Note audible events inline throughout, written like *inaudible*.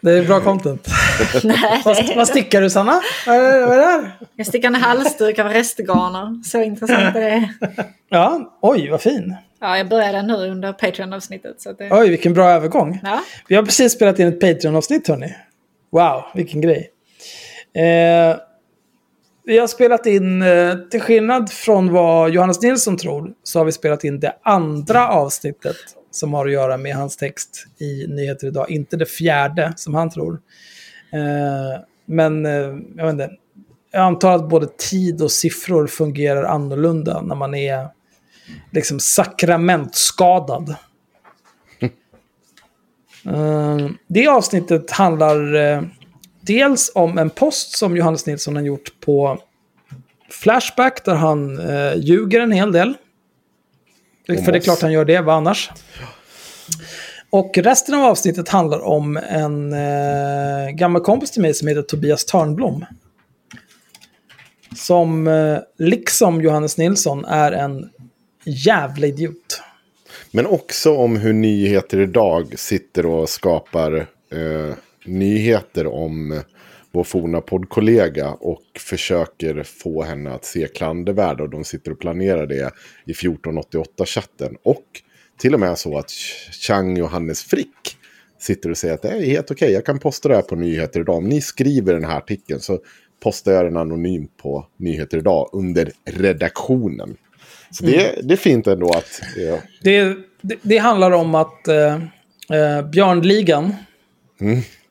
Det är bra content. Nej, vad, stickar du Sanna? Vad är, vad är det här? Jag stickar en halsduk av restgarner. Så intressant är det. Ja, oj vad fin. Ja, jag började nu under Patreon-avsnittet. Så det... Oj, vilken bra övergång. Ja. Vi har precis spelat in ett Patreon-avsnitt hörni. Wow, vilken grej. Eh, vi har spelat in, eh, till skillnad från vad Johannes Nilsson tror, så har vi spelat in det andra avsnittet som har att göra med hans text i Nyheter Idag. Inte det fjärde som han tror. Eh, men eh, jag inte. Jag antar att både tid och siffror fungerar annorlunda när man är liksom sakramentskadad. *laughs* Eh, Det avsnittet handlar eh, dels om en post som Johannes Nilsson har gjort på Flashback där han eh, ljuger en hel del. För det är klart han gör det, vad annars? Och resten av avsnittet handlar om en eh, gammal kompis till mig som heter Tobias Törnblom. Som, eh, liksom Johannes Nilsson, är en jävla idiot. Men också om hur nyheter idag sitter och skapar eh, nyheter om vår forna poddkollega och försöker få henne att se klandervärd och de sitter och planerar det i 1488-chatten. Och till och med så att Chang Johannes Frick sitter och säger att det är helt okej, jag kan posta det här på nyheter idag. Om ni skriver den här artikeln så postar jag den anonymt på nyheter idag under redaktionen. Så det, det är fint ändå att... Ja, Det, det, det handlar om att eh, eh, Björnligan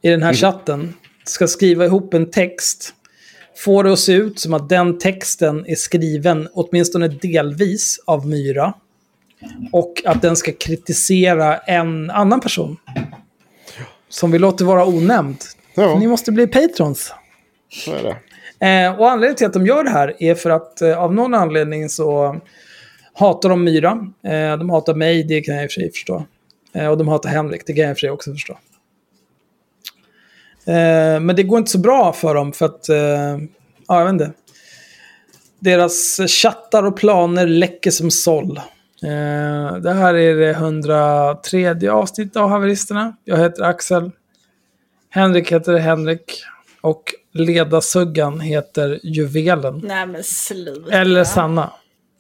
i den här chatten ska skriva ihop en text. Få det att se ut som att den texten är skriven åtminstone delvis av Myra. Och att den ska kritisera en annan person. Som vi låter vara onämnd. Ja. Ni måste bli patrons. så är det. Eh, och anledningen till att de gör det här är för att eh, av någon anledning så hatar de Myra. Eh, de hatar mig, det kan jag i och för sig förstå. Eh, och de hatar Henrik, det kan jag i och för sig också förstå. Eh, men det går inte så bra för dem för att, eh, ja jag vet inte. Deras chattar och planer läcker som såll. Eh, det här är det 103 avsnittet av Haveristerna. Jag heter Axel. Henrik heter Henrik. Och ledarsuggan heter Juvelen. Nej men sluta. Eller Sanna,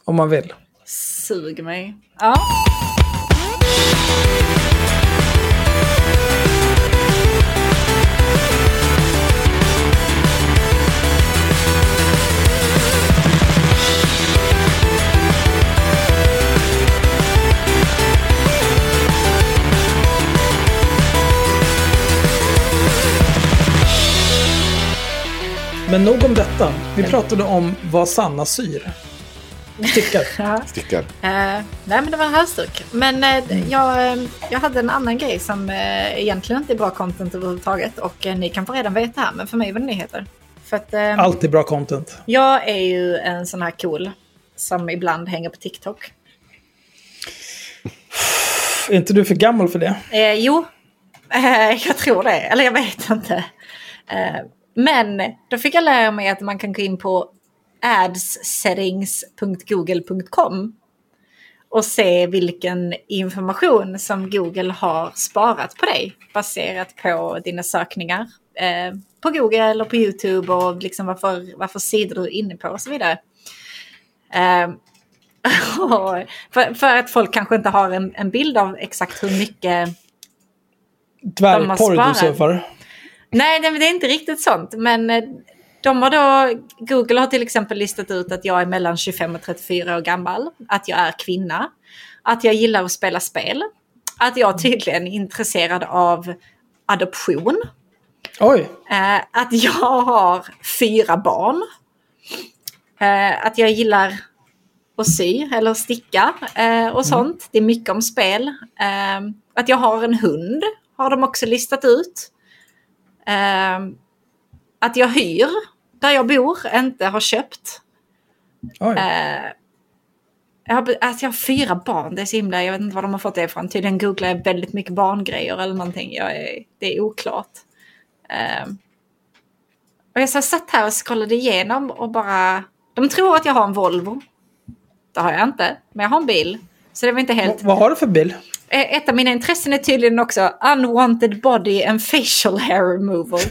om man vill. Sug mig. Ja. Men nog om detta. Vi pratade om vad Sanna syr. Stickar. *laughs* ja. Stickar. Eh, nej men det var en halsduk. Men eh, jag, eh, jag hade en annan grej som egentligen inte är bra content överhuvudtaget. Och ni kan få redan veta här, men för mig var det nyheter. För att Alltid bra content. jag är ju en sån här cool som ibland hänger på TikTok. Är inte du för gammal för det? Jo, jag tror det. Eller jag vet inte. Men då fick jag lära mig att man kan gå in på adssettings.google.com och se vilken information som Google har sparat på dig baserat på dina sökningar eh, på Google eller på YouTube och liksom varför, varför sidor du är inne på och så vidare. *laughs* Eh, för, för, att folk kanske inte har en, en bild av exakt hur mycket Dvärgporr du surfar. Nej, det är inte riktigt sånt. Men eh, de har då, Google har till exempel listat ut att jag är mellan 25 och 34 år gammal, att jag är kvinna, att jag gillar att spela spel, att jag tydligen är intresserad av adoption, Oj. eh, att jag har fyra barn, eh, att jag gillar att sy eller sticka och sånt. Det är mycket om spel. Att jag har en hund har de också listat ut. Eh, att jag hyr där jag bor, inte har köpt. Oj. Eh, jag, har, alltså jag har fyra barn, det är så himla, jag vet inte var de har fått det ifrån. Tydligen googlar jag väldigt mycket barngrejer eller någonting. Jag är, det är oklart. Eh, och jag så satt här och scrollade igenom och bara... De tror att jag har en Volvo. Det har jag inte, men jag har en bil. Så det var inte helt... Vad har du för bil? Eh, Ett av mina intressen är tydligen också unwanted body and facial hair removal. *laughs*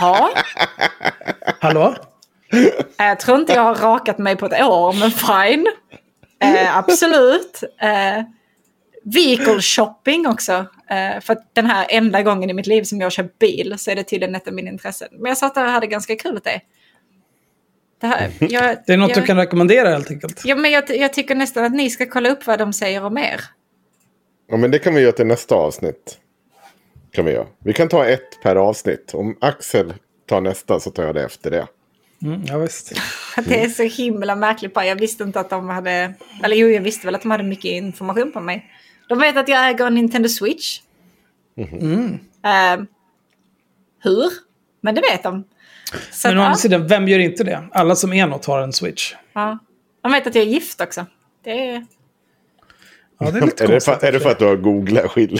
ja, Hallå? jag tror inte jag har rakat mig på ett år, men fine. Eh, absolut. Eh, vehicle shopping också. Eh, för att den här enda gången i mitt liv som jag köpt bil så är det tydligen ett av mina intressen. Men jag satt där och hade ganska kul åt det. Det, här, jag, *laughs* Det är något jag, du kan rekommendera helt enkelt. Ja, men jag, jag tycker nästan att ni ska kolla upp vad de säger om er. Ja, men det kan vi göra till nästa avsnitt. Kan vi göra. Vi kan ta ett per avsnitt. Om Axel tar nästa så tar jag det efter det. Mm, ja, visst. *laughs* Det är så himla märkligt. Jag visste inte att de hade... Eller jo, jag visste väl att de hade mycket information på mig. De vet att jag äger en Nintendo Switch. Mm. Eh, hur? Men det vet de. Så Men å att, andra ja, sidan, vem gör inte det? Alla som är något har en switch. ja. De vet att jag är gift också. Det är... Ja, det är lite Är det, för, är det för att du har googlat skiljas?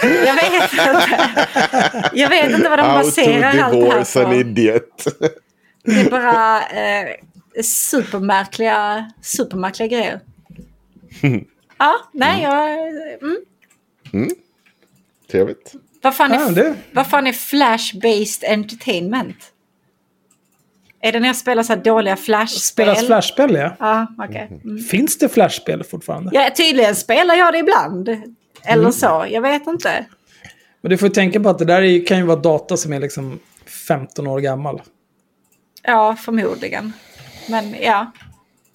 Jag vet inte. Jag vet inte vad de How baserar allt det här divorce an på. idiot. Det är bara eh, supermärkliga, supermärkliga grejer. *laughs* Ja, nej, jag... Mm. Trevligt. Vad fan, är, Ja, det- vad fan är flash-based entertainment? Är det när jag spelar så här dåliga flashspel? Spelas flashspel, ja. Ja, okej. Mm. Finns det flashspel fortfarande? Ja, tydligen spelar jag det ibland. Eller Mm. så, jag vet inte. Men du får tänka på att det där är, kan ju vara data som är liksom 15 år gammal. Ja, förmodligen. Men ja.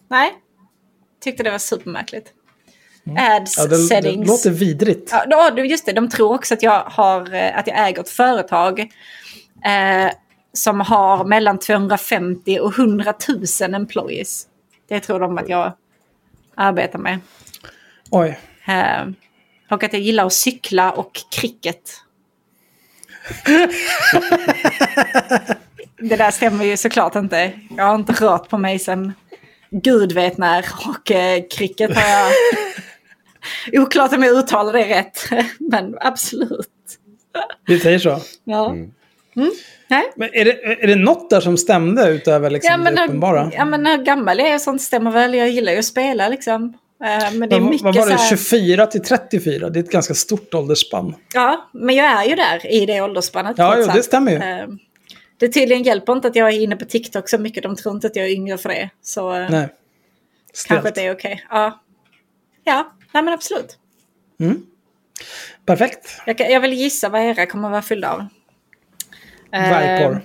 Nej. Tyckte det var supermärkligt. Ads Mm. Ja, det, det settings. låter vidrigt. Ja, just det, de tror också att jag, har, eh, att jag äger ett företag eh, som har mellan 250 och 100 000 employees. Det tror de att jag arbetar med. Oj. Eh, och att jag gillar att cykla och cricket. *laughs* det där stämmer ju såklart inte. Jag har inte rört på mig sedan gud vet när. Och eh, cricket har jag... *laughs* Oklart om jag uttalar det rätt. *laughs* Men absolut. Vi säger så. *laughs* Ja. Mm. Nej. Men är det, är det något där som stämde utöver liksom Ja men, det uppenbara? ja men hur gammal jag är och sånt stämmer väl. Jag gillar ju att spela liksom. Eh, Men det är mycket vad var det, här... 24 till 34? Det är ett ganska stort åldersspann. Ja, men jag är ju där i det åldersspannet. Ja, jo, det stämmer ju. Eh, Det tydligen hjälper inte att jag är inne på TikTok så mycket. De tror inte att jag är yngre för det. Så eh, Nej. kanske Stelt. det är okej. Ja. ja, nej men absolut. Perfekt. Jag, jag vill gissa vad era kommer vara fyllda av. Eh, Dvärgporr.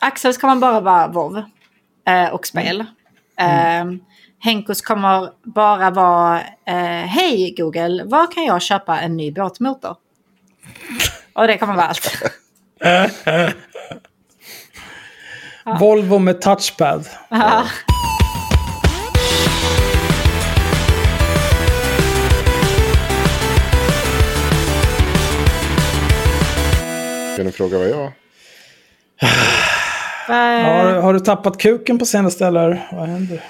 Axels kommer bara vara WoW eh, och spel. Eh, Henkos kommer bara vara eh, Hej Google, var kan jag köpa en ny båtmotor? Och det kommer vara allt. *laughs* Volvo med touchpad. Ska ni fråga vad jag... *sighs* Har, har du tappat kuken på senaste eller vad händer?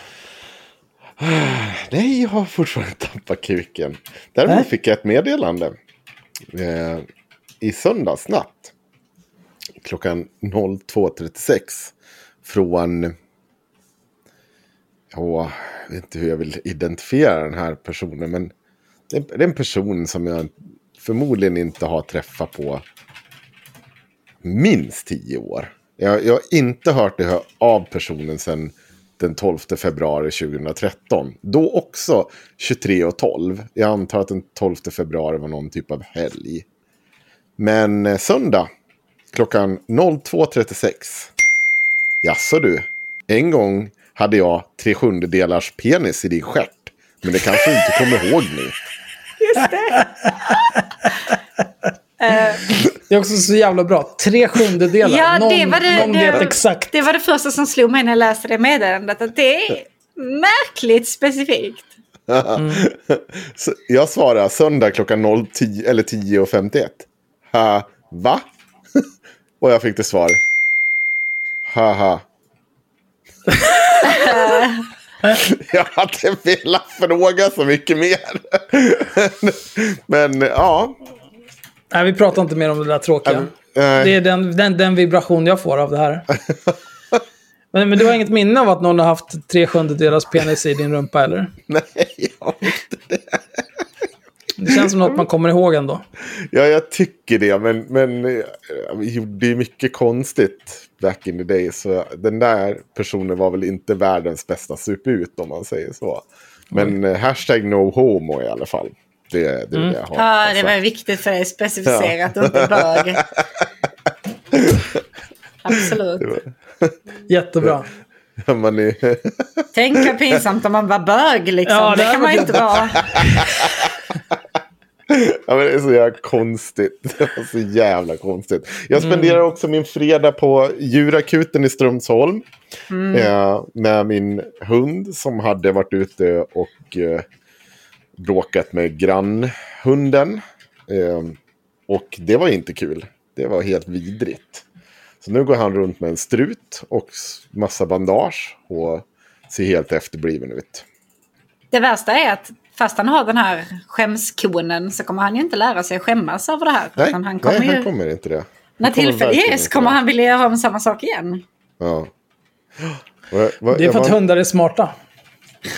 *sighs* Nej, jag har fortfarande *laughs* tappat kuken. Däremot Nej. fick jag ett meddelande. Eh, i söndags natt. Klockan 02.36. Från... Ja, jag vet inte hur jag vill identifiera den här personen. Men det är en person som jag förmodligen inte har träffat på minst tio år. Jag, jag har inte hört det av personen sedan den 12 februari 2013. Då också 23.12. Jag antar att den 12 februari var någon typ av helg. Men eh, söndag klockan 02.36. Jaså du, en gång hade jag tre sjundedelars penis i din stjärt. Men det kanske du inte kommer ihåg nu. Just det. *laughs* Det är också så jävla bra. Tre sjundedelar. Ja, någon, det var det, någon vet det, exakt. det var det första som slog mig när jag läste det meddelandet. Att det är märkligt specifikt. *laughs* Så jag svarar söndag klockan 010 eller 10.51. Ha, va? *laughs* Och jag fick det svar. Haha. *laughs* jag hade velat fråga så mycket mer. Men ja. Nej, vi pratar inte mer om det där tråkiga. Äh, Det är den, den, den vibration jag får av det här. *laughs* men, men du har inget minne av att någon har haft tre sjundedelars penis i din rumpa, eller? *laughs* Nej, jag vet inte. Det känns som något man kommer ihåg ändå. Ja, jag tycker det. Men, men eh, vi gjorde ju mycket konstigt back in the day. Så den där personen var väl inte världens bästa sup ut om man säger så. Men eh, hashtag no homo i alla fall. Det, det är det jag har. Ja, det sagt. var viktigt för dig att specificera att du inte är bög. *laughs* Absolut. Jättebra. Man är, Tänk vad pinsamt om man var bög liksom. Ja, det det kan man ju inte vara. ja, men det är så jävla konstigt. *laughs* Det var så jävla konstigt. Jag spenderar också min fredag på djurakuten i Strömsholm. Eh, med min hund som hade varit ute och eh, bråkat med grannhunden. Eh, och det var inte kul. Det var helt vidrigt. Så nu går han runt med en strut och massa bandage och ser helt efterbliven ut. Det värsta är att fast han har den här skämskonen så kommer han ju inte lära sig skämmas över det här. Nej, utan han kommer nej ju, han kommer inte det. när Han kommer tillfälle verkligen ges kommer han vilja göra om samma sak igen. Ja. *gasps* Det är för att hundar är smarta.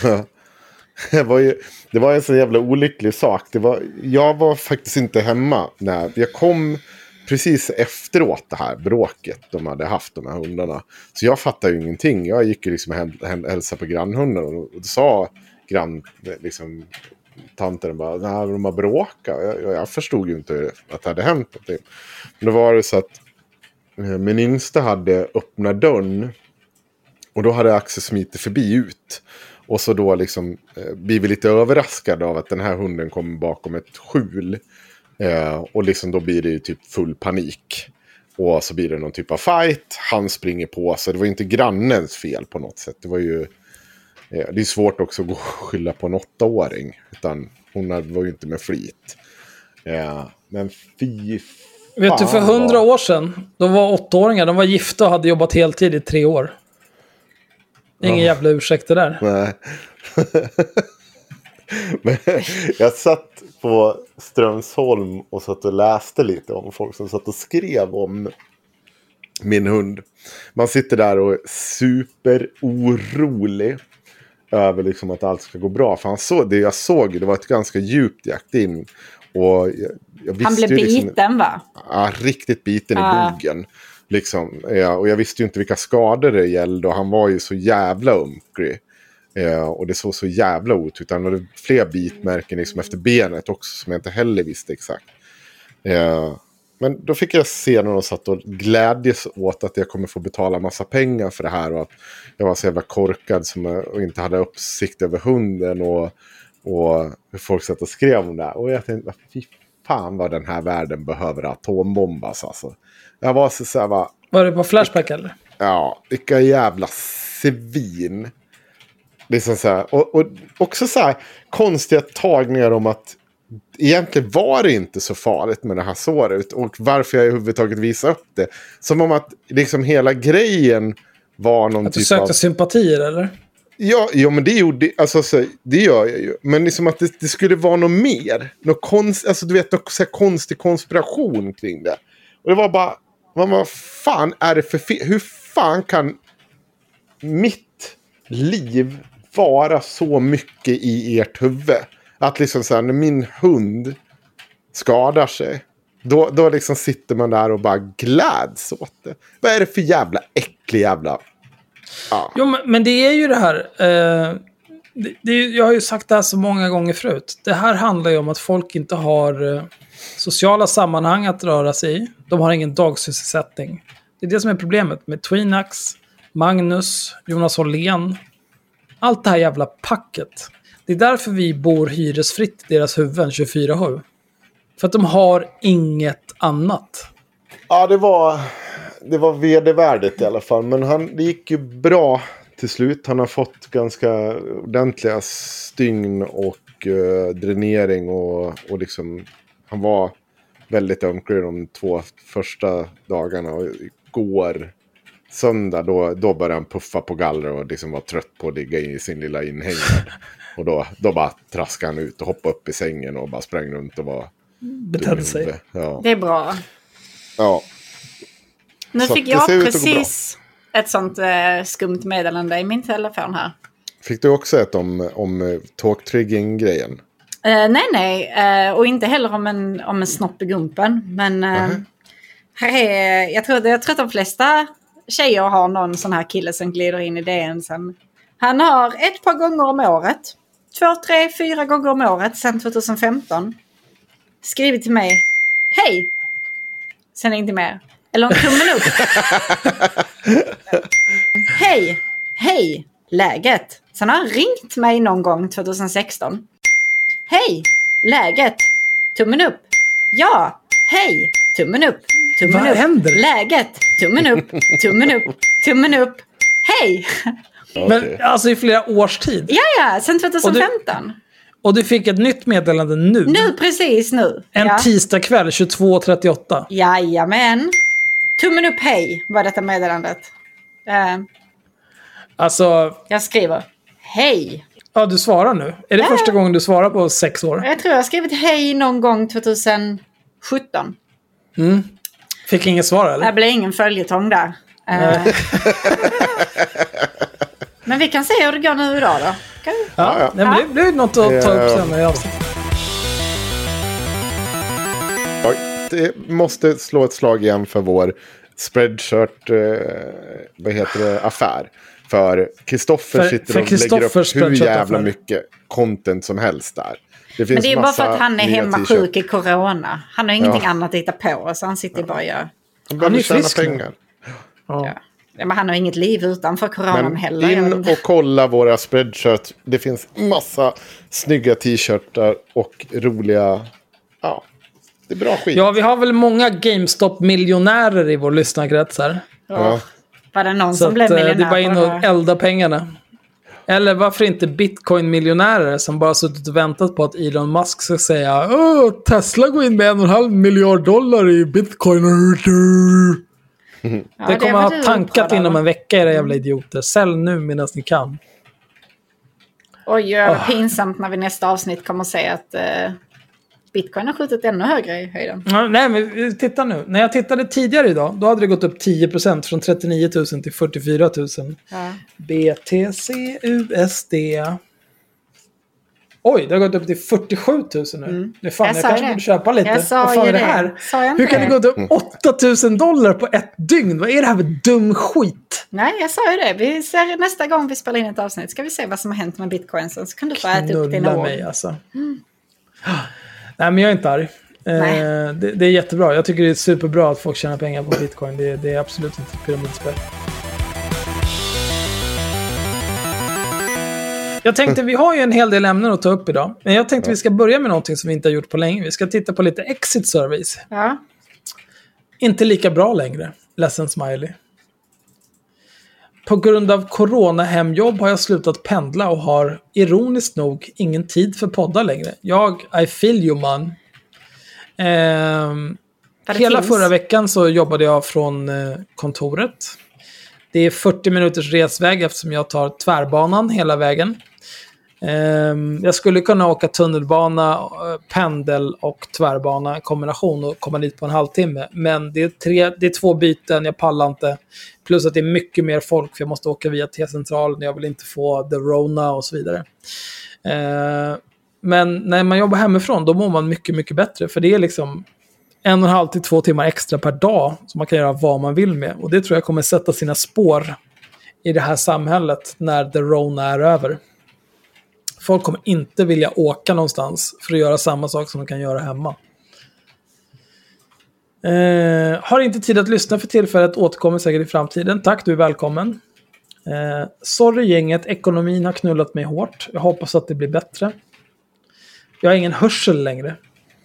*laughs* Det var, ju, det var en så jävla olycklig sak. Det var, jag var faktiskt inte hemma när jag kom precis efteråt det här bråket de hade haft, de här hundarna. Så jag fattade ju ingenting. Jag gick ju liksom och hälsade på grannhunden och då sa grann, liksom, tanten bara, nej, de har bråkat. Jag, jag, jag förstod ju inte att det hade hänt någonting. Men då var det så att eh, min yngsta hade öppnat dörren och då hade Axel smitit förbi ut. Och så då liksom eh, blir vi lite överraskade av att den här hunden kommer bakom ett skjul. Eh, och liksom då blir det ju typ full panik. Och så blir det någon typ av fight. Han springer på. Så det var inte grannens fel på något sätt. Det var ju... Eh, det är svårt också att gå och skylla på en åttaåring. Utan hon var ju inte med flit. Eh, men fy Vet du, för hundra år sedan, då var åttaåringar, de var gifta och hade jobbat heltid i tre år. Ingen jävla ursäkt det där. Nej. *laughs* Men jag satt på Strömsholm och satt och läste lite om folk som satt och skrev om min hund. Man sitter där och är superorolig över liksom att allt ska gå bra. För han såg, det jag såg det var ett ganska djupt jakt in. Och jag, jag Han blev ju liksom, biten va? Ja, riktigt biten Ah. i bogen. Liksom. eh, och jag visste ju inte vilka skador det gällde och han var ju så jävla unkrig. Eh, och det såg så jävla ut ut. Han hade fler bitmärken liksom efter benet också som jag inte heller visste exakt. Eh, men då fick jag se när de satt och glädjes åt att jag kommer få betala massa pengar för det här. Och att jag var så jävla korkad som jag, och inte hade uppsikt över hunden. Och, och hur folk satt och skrev om det här. Och jag tänkte, fy fan vad den här världen behöver atombombas alltså. Jag var så, så här, bara, Var det på Flashback eller? Ja, vilka jävla svin. Liksom så här, och, och också så här konstiga tagningar om att egentligen var det inte så farligt med det här såret. Och varför jag överhuvudtaget visade upp det. Som om att liksom hela grejen var någon Att du typ sökte av... sympatier eller? Ja, ja men det gjorde alltså, så, det gör jag ju. Men liksom att det, det skulle vara något mer. Något konst, alltså du vet, något så här konstig konspiration kring det. Och det var bara, men vad fan är det för fel? Hur fan kan mitt liv vara så mycket i ert huvud? Att liksom så här, när min hund skadar sig. Då, då liksom sitter man där och bara gläds åt det. Vad är det för jävla äcklig jävla... Ja. Jo, men, men det är ju det här. Eh, det, det, jag har ju sagt det här så många gånger förut. Det här handlar ju om att folk inte har eh, sociala sammanhang att röra sig i. De har ingen dagsysselsättning. Det är det som är problemet med Twinax, Magnus, Jonas Hållén. Allt det här jävla packet. Det är därför vi bor hyresfritt i deras huvuden 24-7. För att de har inget annat. Ja, det var, det var vedervärdigt i alla fall. Men han, det gick ju bra till slut. Han har fått ganska ordentliga stygn och eh, dränering. Och, och liksom, han var väldigt ömklig de två första dagarna. Och igår, söndag, då, då började han puffa på galler och liksom var trött på att ligga i sin lilla inhägnad. *laughs* Och då, då bara traskade han ut och hoppade upp i sängen och bara sprang runt och var Betedde sig. Ja. Det är bra. ja. Nu Så fick jag precis ett sånt eh, skumt meddelande i min telefon här. Fick du också ett om, om talktrigging-grejen? Eh, nej, nej. eh, och inte heller om en, om en snopp i gumpen. Men eh, här är, jag, tror, jag tror att de flesta tjejer har någon sån här kille som glider in i DN sen. Han har ett par gånger om året, två, tre, fyra gånger om året sedan 2015 skrivit till mig. Hej! Sen inte mer. Eller en tummen upp. Hej! Hej! Läget? Sen har han ringt mig någon gång 2016. Hej! Läget? Tummen upp. Ja! Hej! Tummen upp. Tummen Vad upp. händer? Läget? Tummen upp. *laughs* Tummen upp. Tummen upp. Hej! Men alltså i flera års tid. Ja, ja, sen 2015. Och du fick ett nytt meddelande nu. Nu, precis nu. En ja. tisdag kväll 22.38. Jajamän. Tummen upp hej var detta meddelandet. Eh, Alltså, jag skriver hej. Ja du svarar nu. Är det första gången du svarar på sex år? Jag tror jag har skrivit hej någon gång 2017. Fick inget svar eller? Det blir ingen följetong där. Eh, *laughs* Men vi kan se hur det går nu idag då. Kan vi? Ja, ja. Men det blir något att ta upp Eh. senare i avsnittet. Det måste slå ett slag igen för vår spreadshirt, eh, vad heter det, affär. För Kristoffer sitter för och lägger upp hur jävla mycket content som helst där. Det finns Men det är bara för att han är hemma sjuk i corona. Han har ingenting Ja. annat att hitta på. Så han sitter bara och gör... Han behöver är tjäna pengar. Ja. Ja. Ja, Men han har inget liv utanför coronan Men heller. In och kolla våra spreadshirts. Det finns massa snygga t-shirtar och roliga... Ja, det är bra skit. ja, vi har väl många GameStop-miljonärer i vår lyssnarkrets här. Ja. Var det någon Så som att, blev eh, miljonär det är bara in det och elda pengarna. Eller varför inte bitcoin-miljonärer som bara suttit och väntat på att Elon Musk ska säga Åh, Tesla går in med en och en halv miljard dollar i bitcoin. Ja, det kommer var ha tankat inom en vecka era jävla idioter. Sälj nu medan ni kan. Oj, vad Ah. pinsamt när vi nästa avsnitt kommer att se att eh, bitcoin har skjutit ännu högre i höjden. Ja, nej, men titta nu. När jag tittade tidigare idag, då hade det gått upp 10% från 39 000 till 44 000. Ja. BTC USD. Oj, det har gått upp till 47 000 nu. Det är fan, Mm. Jag jag, kanske det. borde köpa lite. Jag sa Vad fan ju är det det. här? Sa jag inte Hur kan det det? gå upp 8 000 dollar på ett dygn? Vad är det här för dum skit? Nej, jag sa ju det. Vi ser nästa gång vi spelar in ett avsnitt ska vi se vad som har hänt med bitcoinsen. Så kan du få äta upp dina Knulla ord. mig alltså. *gasps* Nej, men jag är inte arg. Eh, Nej. det, det är jättebra. Jag tycker det är superbra att folk tjänar pengar på bitcoin. Det, det är absolut inte ett pyramidspel. Jag tänkte, vi har ju en hel del ämnen att ta upp idag. Men jag tänkte vi ska börja med någonting som vi inte har gjort på länge. Vi ska titta på lite exit service. Ja. Inte lika bra längre. Ledsen smiley. På grund av corona-hemjobb har jag slutat pendla och har ironiskt nog ingen tid för poddar längre. Jag, I feel you man. Det hela finns. förra veckan så jobbade jag från eh, kontoret. Det är 40 minuters resväg eftersom jag tar tvärbanan hela vägen. Ehm, jag skulle kunna åka tunnelbana, eh, pendel och tvärbana i kombination och komma dit på en halvtimme. Men det är, tre, det är två byten, jag pallar inte. Plus att det är mycket mer folk för jag måste åka via T-centralen. Jag vill inte få the Rona och så vidare. Eh, men när man jobbar hemifrån då mår man mycket, mycket bättre. För det är liksom en och en halv till två timmar extra per dag som man kan göra vad man vill med. Och det tror jag kommer sätta sina spår i det här samhället när the Rona är över. Folk kommer inte vilja åka någonstans för att göra samma sak som de kan göra hemma. Eh, har inte tid att lyssna för tillfället, återkommer säkert i framtiden. Tack, du är välkommen. Eh, sorry gänget, ekonomin har knullat mig hårt. Jag hoppas att det blir bättre. Jag har ingen hörsel längre.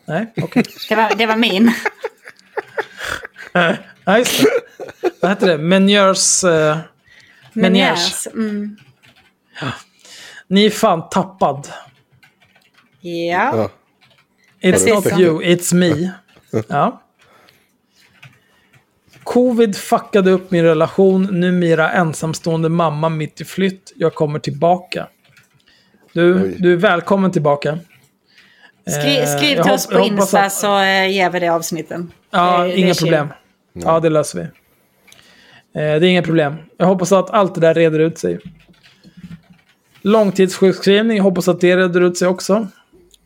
Nej, okej. *laughs* Det var, det var min. *laughs* Ja, just det. Vad heter det? Meniers... Eh, Meniers. Mm. Ni är fan tappad. Ja. Ja. It's Precis not you, it's me. *laughs* Ja. Covid fuckade upp min relation. Numera ensamstående mamma mitt i flytt. Jag kommer tillbaka. Du, Oj. du är välkommen tillbaka. Skri, Eh, skriv till oss på Insta att- så eh, ger vi det avsnitten. Ja, Det- det är inga chill. problem. Ja, det löser vi. Eh, det är inga problem. Jag hoppas att allt det där reder ut sig. Långtidssjukskrivning, jag hoppas att det reder ut sig också.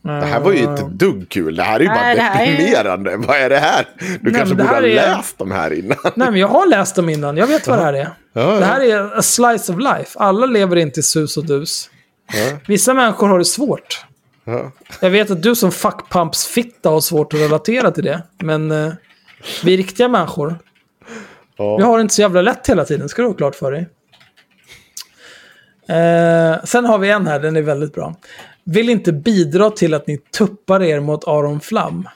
Det här var ju inte dugg kul. Det här är ju bara Nej, det här är- deprimerande. Vad är det här? Du kanske men det borde ha är- läst de här innan. Nej, men jag har läst dem innan. Jag vet vad det här är. Ja, Det här är a slice of life. Alla lever inte i sus och dus. Ja. Vissa människor har det svårt. Ja. Jag vet att du som fuckpumps-fitta har svårt att relatera till det. Men eh, vi riktiga människor. Vi har det inte så jävla lätt hela tiden, ska du ha klart för dig. Eh, sen har vi en här, den är väldigt bra. Vill inte bidra till att ni tuppar er mot Aron Flam.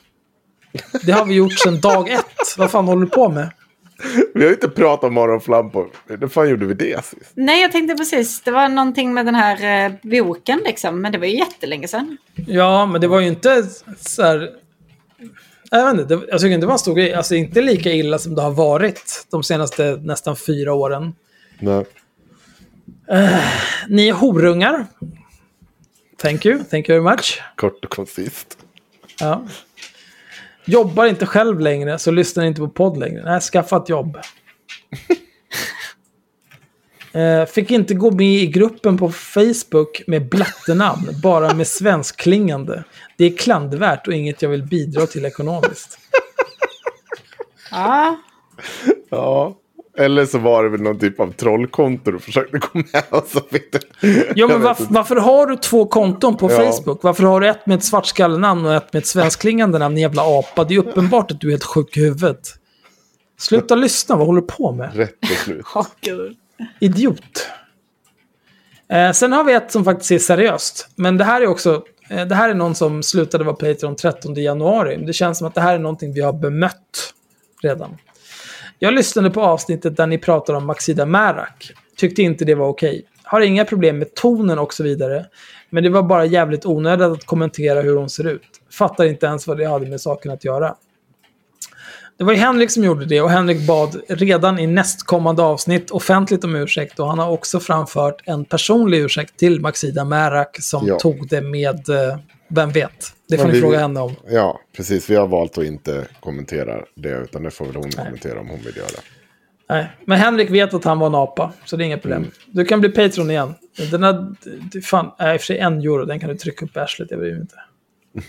Det har vi gjort sedan dag ett. Vad fan håller du på med? Vi har ju inte pratat om morgonflam på... När fan gjorde vi det sist? Nej, jag tänkte precis. Det var någonting med den här eh, boken liksom. Men det var ju jättelänge sedan. Ja, men det var ju inte så här... Jag vet inte, det, jag tycker inte det var en stor grej. Alltså inte lika illa som det har varit de senaste nästan fyra åren. Nej. Ni är horungar. Thank you, thank you very much. Kort och koncist. Ja. Jobbar inte själv längre, så lyssnar inte på podd längre. Nej, skaffa ett jobb. *laughs* Eh, fick inte gå med i gruppen på Facebook med blattenamn, bara med svenskklingande. Det är klandervärt och inget jag vill bidra till ekonomiskt. *laughs* Ja, Ja. Eller så var det väl någon typ av trollkonto du försökte gå med. Du... Ja, men varför, varför har du två konton på Ja. Facebook? Varför har du ett med ett svartskallenamn och ett med ett svenskklingande namn, jävla apa? Det är uppenbart att du är helt sjuk i huvudet. Sluta lyssna, vad håller du på med? Rätt beslut. *laughs* Idiot. Eh, sen har vi ett som faktiskt är seriöst. Men det här är också, eh, det här är någon som slutade vara Patreon 13 januari. Det känns som att det här är någonting vi har bemött redan. Jag lyssnade på avsnittet där ni pratar om Maxida Märak. Tyckte inte det var okej. Har inga problem med tonen och så vidare. Men det var bara jävligt onödigt att kommentera hur hon ser ut. Fattar inte ens vad det hade med saken att göra. Det var ju Henrik som gjorde det och Henrik bad redan i nästkommande avsnitt offentligt om ursäkt och han har också framfört en personlig ursäkt till Maxida Märak som Ja. tog det med, eh, vem vet? Det får ni vi- fråga henne om. Ja, precis. Vi har valt att inte kommentera det. Utan det får väl hon kommentera om hon vill göra. Nej. Men Henrik vet att han var en apa, så det är inget problem. Mm. Du kan bli Patreon igen. Den det- fan, äh, i och för sig en euro, den kan du trycka upp arslet, jag bryr mig inte. *laughs*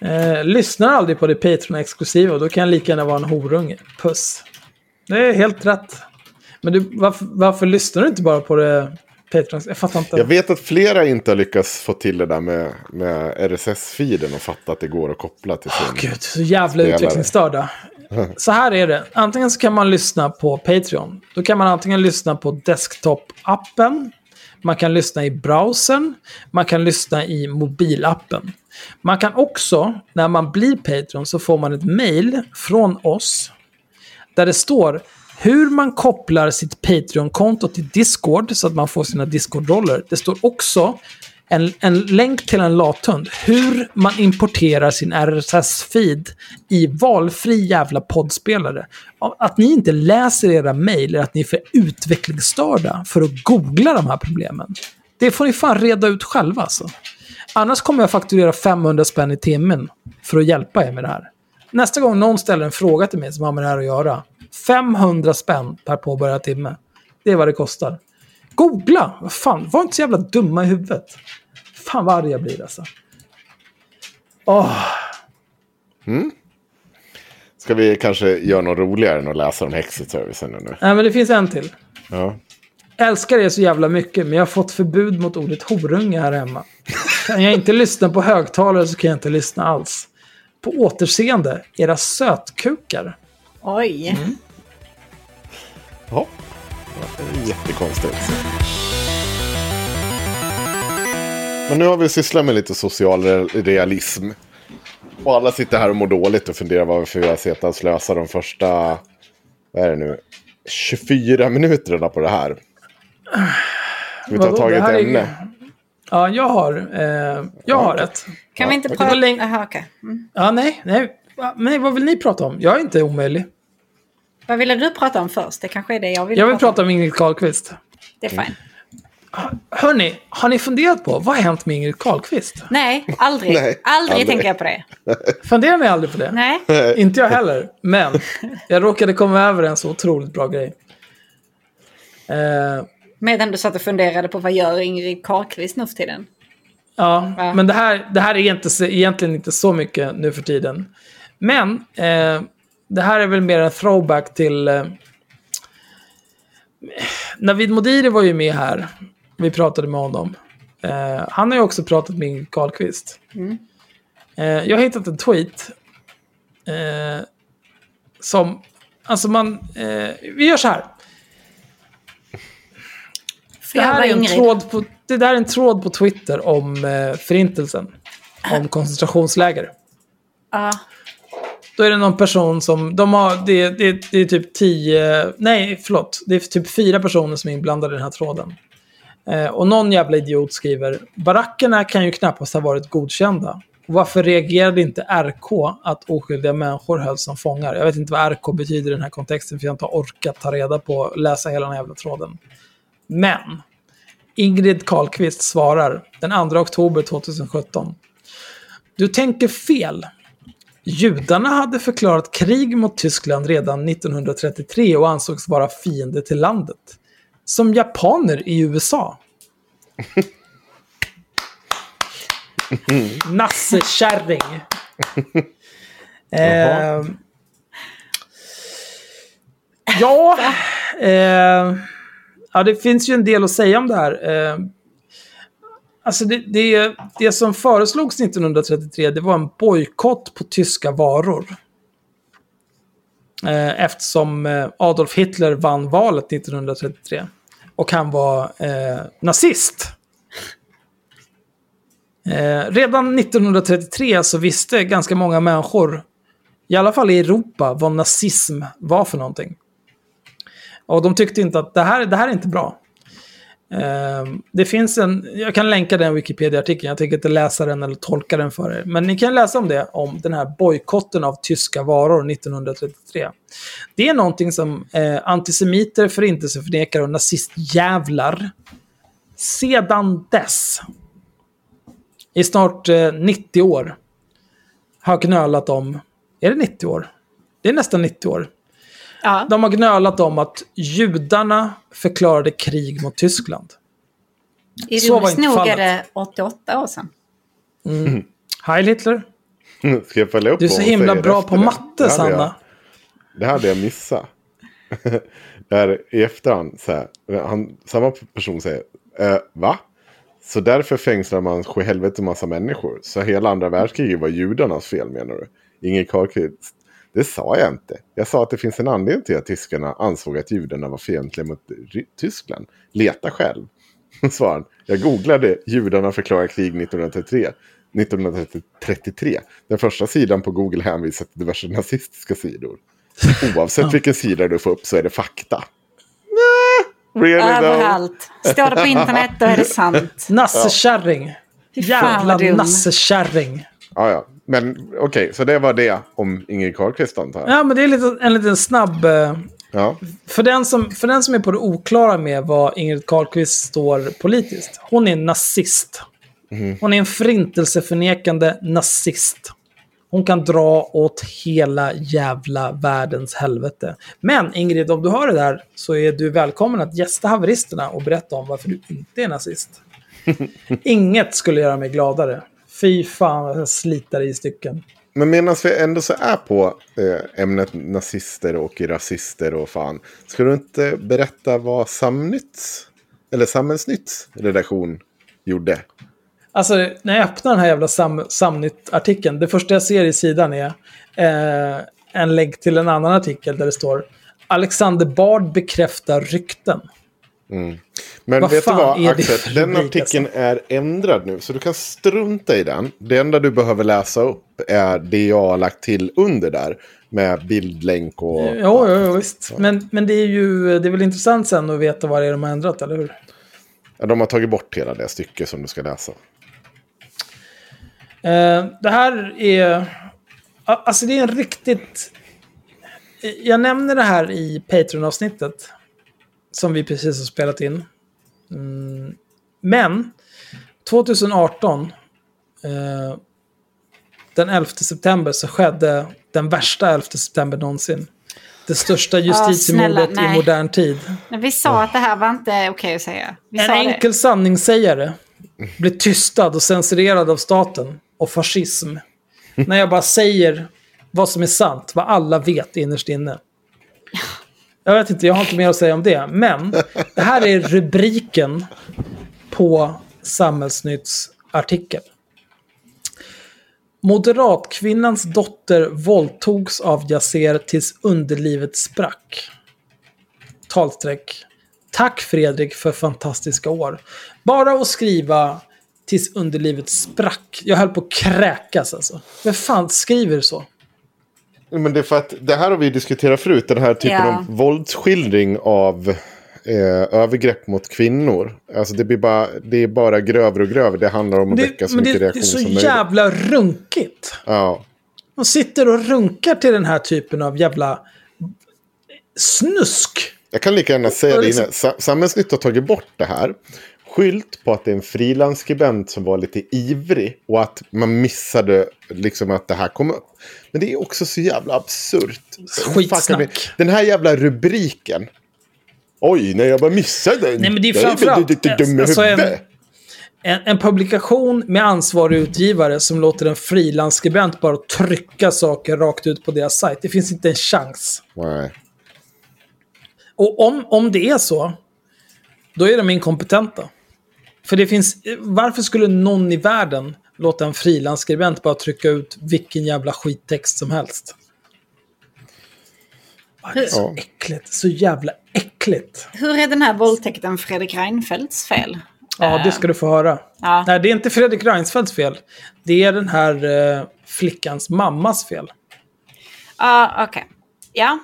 Eh, lyssnar aldrig på det Patreon-exklusiva, och då kan jag lika gärna vara en horunge. Puss. Det är helt rätt. Men du, varför, varför lyssnar du inte bara på det Patreon? Jag fattar inte. Jag vet att flera inte har lyckats få till det där med, med RSS-feeden och fatta att det går att koppla till sin... Åh gud, så jävla Spelare. utvecklingsstörda. *laughs* Så här är det. Antingen så kan man lyssna på Patreon. Då kan man antingen lyssna på desktop-appen. Man kan lyssna i browsern. Man kan lyssna i mobilappen. Man kan också, när man blir Patreon, så får man ett mail från oss. Där det står hur man kopplar sitt Patreon-konto till Discord så att man får sina Discord-roller. Det står också en, en länk till en lathund hur man importerar sin RSS-feed i valfri jävla poddspelare. Att ni inte läser era mejl är att ni är för utvecklingsstörda för att googla de här problemen. Det får ni fan reda ut själva alltså. Annars kommer jag fakturera 500 spänn i timmen för att hjälpa er med det här. Nästa gång någon ställer en fråga till mig som har med det här att göra. 500 spänn per påbörjad timme. Det är vad det kostar. Googla! Vad fan, var inte så jävla dumma i huvudet. Fan vad arg jag blir alltså. Åh. Ska vi kanske göra något roligare än att läsa om Hexit-servicen nu? Nej, men det finns en till. Ja. älskar er så jävla mycket, men jag har fått förbud mot ordet horunge här hemma. Kan jag inte lyssna på högtalare så kan jag inte lyssna alls. På återseende, era sötkukar. Oj. Ja. Jättekonstigt. Men nu har vi sysslat med lite social re- realism. Och alla sitter här och mår dåligt och funderar varför vi har sett att slösa de första, vad är det nu, 24 minuterna på det här. Ska vi ta tag i ett här är- ämne? Ja, jag har, eh, jag har ett. Kan vi inte Det prata... Jaha, okej. Mm. Ja, nej, nej. Men vad vill ni prata om? Jag är inte omöjlig. Vad ville du prata om först? Det kanske är det jag vill Jag vill prata prata om Ingrid Carlqvist. Det är fine. Hörni, har ni funderat på vad har hänt med Ingrid Carlqvist? Nej, aldrig. Nej, aldrig, aldrig. tänker jag på det. *laughs* Funderar ni aldrig på det? Nej. Inte jag heller, men jag råkade komma över en så otroligt bra grej. Eh, Medan du satt och funderade på vad gör Ingrid Carlqvist nu för tiden? ja, Va? men det här, det här är inte, så- egentligen inte så mycket nu för tiden. Men eh, det här är väl mer en throwback till... Eh, Navid Modiri var ju med här. Vi pratade med honom. Eh, han har ju också pratat med Ingrid Carlqvist. Eh, jag har hittat en tweet. Eh, som... Alltså man... Eh, vi gör så här. Det här, är en tråd på, det där är en tråd på Twitter om eh, förintelsen. Om koncentrationsläger. Ja. Då är det någon person som, de har, det, det, det är typ tio, nej förlåt, det är typ fyra personer som är inblandade i den här tråden. Eh, och någon jävla idiot skriver, barackerna kan ju knappast ha varit godkända. Varför reagerade inte RK att oskyldiga människor hölls som fångar? Jag vet inte vad RK betyder i den här kontexten för jag har inte orkat ta reda på, läsa hela den här jävla tråden. Men, Ingrid Carlqvist svarar den 2 oktober 2017. Du tänker fel. Judarna hade förklarat krig mot Tyskland redan 1933 och ansågs vara fiende till landet. Som japaner i USA. *laughs* Nassekärring. eh, ja, eh, ja, det finns ju en del att säga om det här. Eh, Alltså det, det, det som föreslogs 1933 det var en bojkott på tyska varor. Eh, eftersom eh, Adolf Hitler vann valet 1933. Och han var eh, nazist. Eh, redan 1933 så visste ganska många människor, i alla fall i Europa, vad nazism var för någonting. Och de tyckte inte att det här, det här är inte bra. Ehm, det finns en, jag kan länka den Wikipedia-artikeln, jag tänker inte läsa den eller tolka den för er. Men ni kan läsa om det, om den här bojkotten av tyska varor 1933. Det är någonting som eh, antisemiter, förintelseförnekare och nazistjävlar sedan dess, i snart eh, 90 år, har knölat om, är det 90 år? Det är nästan 90 år. Ja. De har gnölat om att judarna förklarade krig mot Tyskland. Så var Ironiskt inte nog är det 88 år sedan. Heil Hitler! Ska jag följa upp Du är så himla bra på det? matte, Det hade jag- Sanna. Det hade jag missat. *laughs* Där i efterhand, så här, han, samma person säger, eh, va? Så därför fängslar man helvete massa människor. Så hela andra världskriget var judarnas fel menar du? Ingen Carlqvist. Det sa jag inte. Jag sa att det finns en anledning till att tyskarna ansåg att judarna var fientliga mot Tyskland. Leta själv. *laughs* Svarade han. Jag googlade judarna förklarar krig 1933. 1933. Den första sidan på Google hänvisar till diverse nazistiska sidor. Oavsett vilken sida du får upp så är det fakta. Really though? Överallt. Står det på internet då är det sant. Nassekärring. Jävla nassekärring. Ja, ja. Men okej, så det var det om Ingrid Carlqvist antar jag. Ja, men det är lite, en liten snabb... eh, Ja. För den, som, för den som är på det oklara med vad Ingrid Carlqvist står politiskt. Hon är nazist. Hon är en förintelseförnekande nazist. Hon kan dra åt hela jävla världens helvete. Men Ingrid, om du hör det där så är du välkommen att gästa haveristerna och berätta om varför du inte är nazist. *laughs* Inget skulle göra mig gladare. Fy fan vad jag sliter i stycken. Men medan vi ändå så är på eh, ämnet nazister och rasister och fan. Ska du inte berätta vad Samnytts, eller Samhällsnytts redaktion gjorde? Alltså, när jag öppnar den här jävla Sam Samnytt-artikeln, det första jag ser i sidan är eh, en länk till en annan artikel där det står Alexander Bard bekräftar rykten. Men Vad vet du vad, Axel? Den artikeln är ändrad nu, så du kan strunta i den. Det enda du behöver läsa upp är det jag har lagt till under där. Med bildlänk och... Jo, jo, jo visst. Men, men det är ju det är väl intressant sen att veta vad det är de har ändrat, eller hur? Ja, de har tagit bort hela det stycke som du ska läsa. Eh, det här är... Alltså det är en riktigt... Jag nämner det här i Patreon-avsnittet. Som vi precis har spelat in. Mm. Men 2018, eh, den 11 september, så skedde den värsta 11 september någonsin. Det största justitiemordet snälla, i modern tid. Men vi sa att det här var inte okej att säga. Vi En sa enkel sanningssägare blir tystad och censurerad av staten och fascism. När jag bara säger vad som är sant, vad alla vet innerst inne. Jag vet inte, jag har inte mer att säga om det. Men det här är rubriken på Samhällsnytts artikel. Moderatkvinnans dotter våldtogs av Yasser tills underlivet sprack. Talsträck. Tack Fredrik för fantastiska år. Bara att skriva tills underlivet sprack. Jag höll på att kräkas alltså. Vem fan skriver så? Men det är för att det här har vi diskuterat förut. Den här typen Ja. av våldsskildring av eh, övergrepp mot kvinnor. Alltså det, blir bara, det är bara grövre och grövre. Det handlar om att väcka så men mycket det, det är reaktion så som möjligt. jävla runkigt. Ja. Man sitter och runkar till den här typen av jävla snusk. Jag kan lika gärna säga det liksom- innan. Sa- Samhällsnytt har tagit bort det här. Skylt på att det är en frilansskribent som var lite ivrig. Och att man missade liksom att det här kom upp. Men det är också så jävla absurt. Skitsnack. Den här jävla rubriken. Oj, när jag bara missade. Nej, men det är framförallt- lite dum i alltså, en- huvudet. En, en publikation med ansvarig utgivare som låter en frilansskribent bara trycka saker rakt ut på deras sajt. Det finns inte en chans. Nej. Och om, om det är så, då är de inkompetenta. För det finns, varför skulle någon i världen låta en frilansskribent bara trycka ut vilken jävla skittext som helst? Det är så Ja. äckligt, så jävla äckligt. Hur är den här våldtäkten Fredrik Reinfeldts fel? Ja, det ska du få höra. Ja. Nej, det är inte Fredrik Reinfeldts fel. Det är den här eh, flickans mammas fel. Ja, okej. Ja.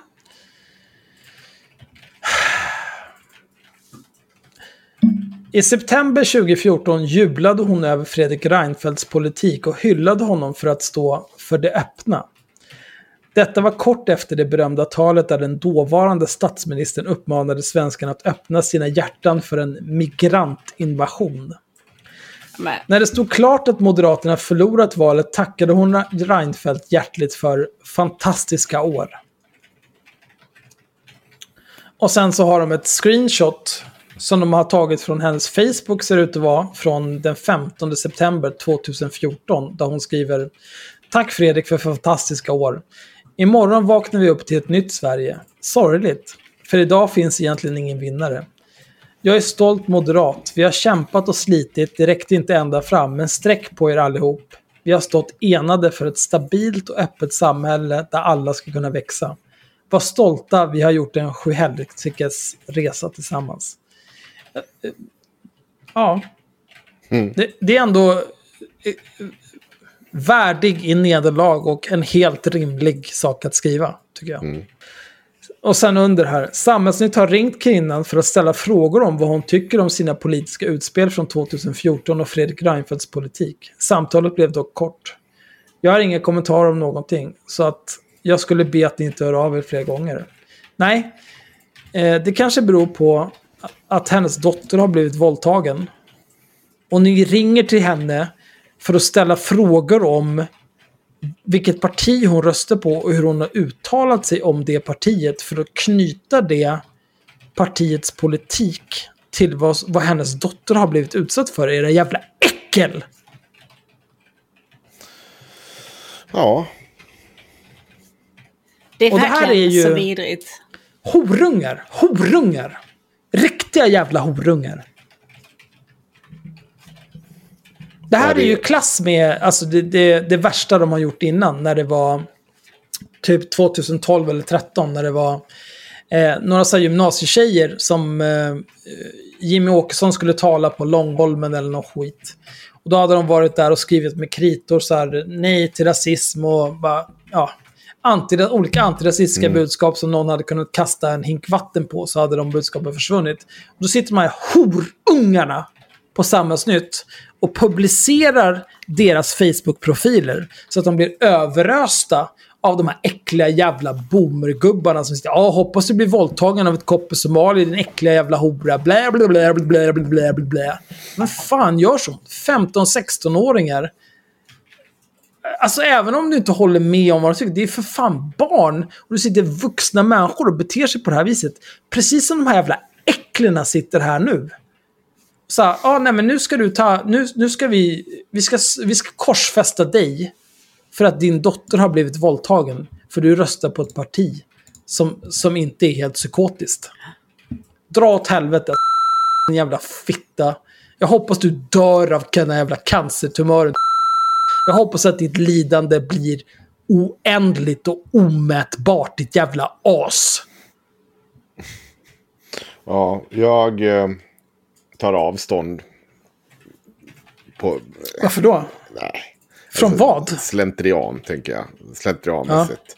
I september 2014 jublade hon över Fredrik Reinfeldts politik och hyllade honom för att stå för det öppna. Detta var kort efter det berömda talet där den dåvarande statsministern uppmanade svenskarna att öppna sina hjärtan för en migrantinvasion. Men, När det stod klart att Moderaterna förlorat valet tackade hon Reinfeldt hjärtligt för fantastiska år. Och sen så har de ett screenshot som de har tagit från hennes Facebook, ser det ut att vara, från den 15 september 2014, där hon skriver Tack Fredrik för fantastiska år. Imorgon vaknar vi upp till ett nytt Sverige. Sorgligt, för idag finns egentligen ingen vinnare. Jag är stolt moderat. Vi har kämpat och slitit, det räckte inte ända fram, men sträck på er allihop. Vi har stått enade för ett stabilt och öppet samhälle där alla ska kunna växa. Var stolta, vi har gjort en sjuhelsikes resa tillsammans. Ja. Det, det är ändå eh, värdig i nederlag och en helt rimlig sak att skriva, tycker jag. Och sen under här. Samhällsnytt har ringt kvinnan för att ställa frågor om vad hon tycker om sina politiska utspel från 2014 och Fredrik Reinfeldts politik. Samtalet blev dock kort. Jag har ingen kommentar om någonting, så att jag skulle be att ni inte hör av er fler gånger. Nej, eh, det kanske beror på att hennes dotter har blivit våldtagen. Och ni ringer till henne för att ställa frågor om vilket parti hon röstar på och hur hon har uttalat sig om det partiet för att knyta det partiets politik till vad, vad hennes dotter har blivit utsatt för. Era jävla äckel! Ja, Det är Och det här verkligen är ju- så vidrigt. Horungar! Horungar! Riktiga jävla horungar. Det här Ja, det- är ju klass med alltså det, det, det värsta de har gjort innan. När det var typ 2012 eller 2013. När det var eh, några så här gymnasietjejer som eh, Jimmy Åkesson skulle tala på Långholmen eller något skit. Och då hade de varit där och skrivit med kritor så här nej till rasism och bara, ja, anti, olika antirasistiska budskap som någon hade kunnat kasta en hink vatten på så hade de budskapen försvunnit. Och då sitter de här horungarna på Samhällsnytt och publicerar deras Facebook-profiler så att de blir överösta av de här äckliga jävla boomergubbarna som säger ja hoppas du blir våldtagen av ett koppe somali din äckliga jävla hora. Blä, blä, blä, blä, blä, blä, blä, blä. Men fan gör så? 15-16-åringar. Alltså även om du inte håller med om vad de tycker, det är för fan barn. Och du sitter vuxna människor och beter sig på det här viset. Precis som de här jävla äcklena sitter här nu. Så här, ah, nej men nu ska du ta, nu, nu ska vi, vi ska, vi ska korsfästa dig. För att din dotter har blivit våldtagen. För du röstar på ett parti som, som inte är helt psykotiskt. Dra åt helvete, din jävla fitta. Jag hoppas du dör av den här jävla cancertumören. Jag hoppas att ditt lidande blir oändligt och omätbart, ditt jävla as. ja jag eh, tar avstånd. På, Varför då? nej. Från vad? Slentrian, tänker jag. Slentrianmässigt.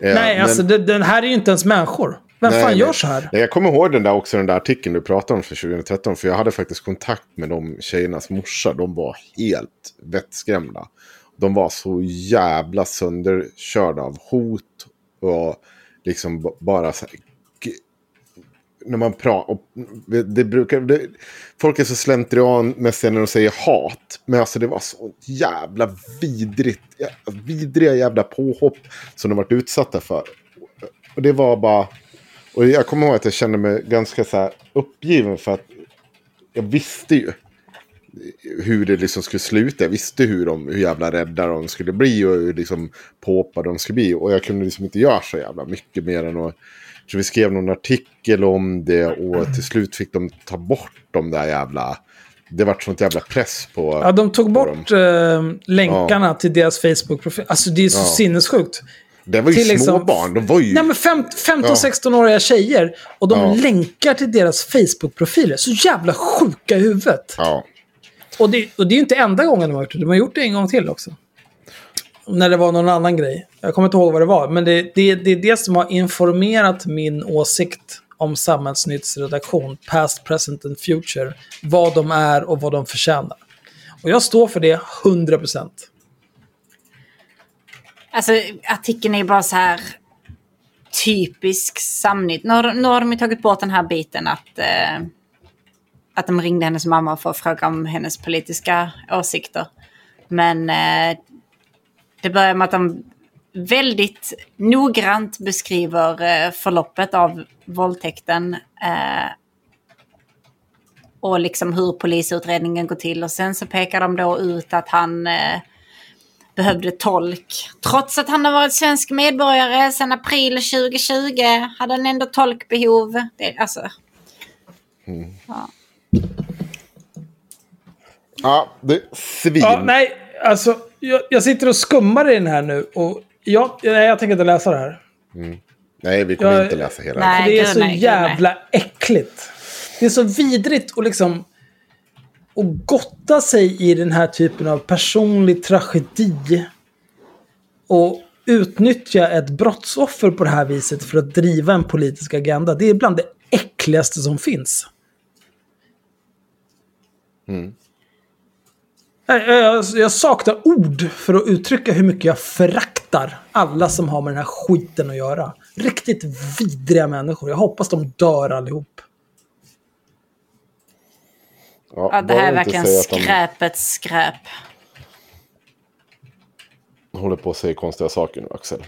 Eh, Nej, men- alltså det, den här är ju inte ens människor. Vem Nej, fan nej. gör så här? Nej, Jag kommer ihåg den där också, den där artikeln du pratade om för 2013. För jag hade faktiskt kontakt med de tjejernas morsa. De var helt vettskrämda. De var så jävla sönderkörda av hot och liksom bara så här, när man pratar, det brukar, det, folk är så slentrianmässiga när de säger hat. Men alltså det var så jävla vidrigt, vidriga jävla påhopp som de varit utsatta för. Och det var bara, och jag kommer ihåg att jag kände mig ganska så här uppgiven för att jag visste ju hur det liksom skulle sluta. Jag visste hur, de, hur jävla rädda de skulle bli och hur liksom påhoppade de skulle bli. Och jag kunde liksom inte göra så jävla mycket mer än att... Tror vi skrev någon artikel om det och till slut fick de ta bort de där jävla... Det vart sånt jävla press på... Ja, de tog bort dem. eh, länkarna till deras Facebook-profil. Alltså det är så Ja. sinnessjukt. Det var ju till små liksom- barn. De var ju... Nej men fem- 15-16-åriga tjejer och de Ja. länkar till deras Facebook-profiler. Så jävla sjuka i huvudet. Ja. Och det, och det är ju inte enda gången de har gjort det. De har gjort det en gång till också. När det var någon annan grej. Jag kommer inte ihåg vad det var. Men det, det, det är det som har informerat min åsikt om Samhällsnytts redaktion, Past, Present and Future. Vad de är och vad de förtjänar. Och jag står för det 100%. Alltså artikeln är ju bara så här typisk Samnytt. Nu har, nu har de ju tagit bort den här biten att, eh, att de ringde hennes mamma för att fråga om hennes politiska åsikter. Men eh, det börjar med att de väldigt noggrant beskriver eh, förloppet av våldtäkten. Eh, och liksom hur polisutredningen går till. Och sen så pekar de då ut att han eh, behövde tolk. Trots att han har varit svensk medborgare sedan april 2020 hade han ändå tolkbehov. Det, alltså, Ja, det svin. Ja, nej, alltså jag, jag sitter och skummar i den här nu. Och jag, nej, jag tänker inte läsa det här. Nej, vi kommer Jag- inte läsa hela. Nej. Det är så nej, jävla äckligt. Det är så vidrigt och liksom... Och gotta sig i den här typen av personlig tragedi. Och, utnyttja ett brottsoffer på det här viset för att driva en politisk agenda, det är bland det äckligaste som finns. Jag, jag, jag saknar ord för att uttrycka hur mycket jag föraktar alla som har med den här skiten att göra. Riktigt vidriga människor. Jag hoppas de dör allihop. Ja, det här är verkligen de skräpets skräp. håller på att säga konstiga saker nu, Axel.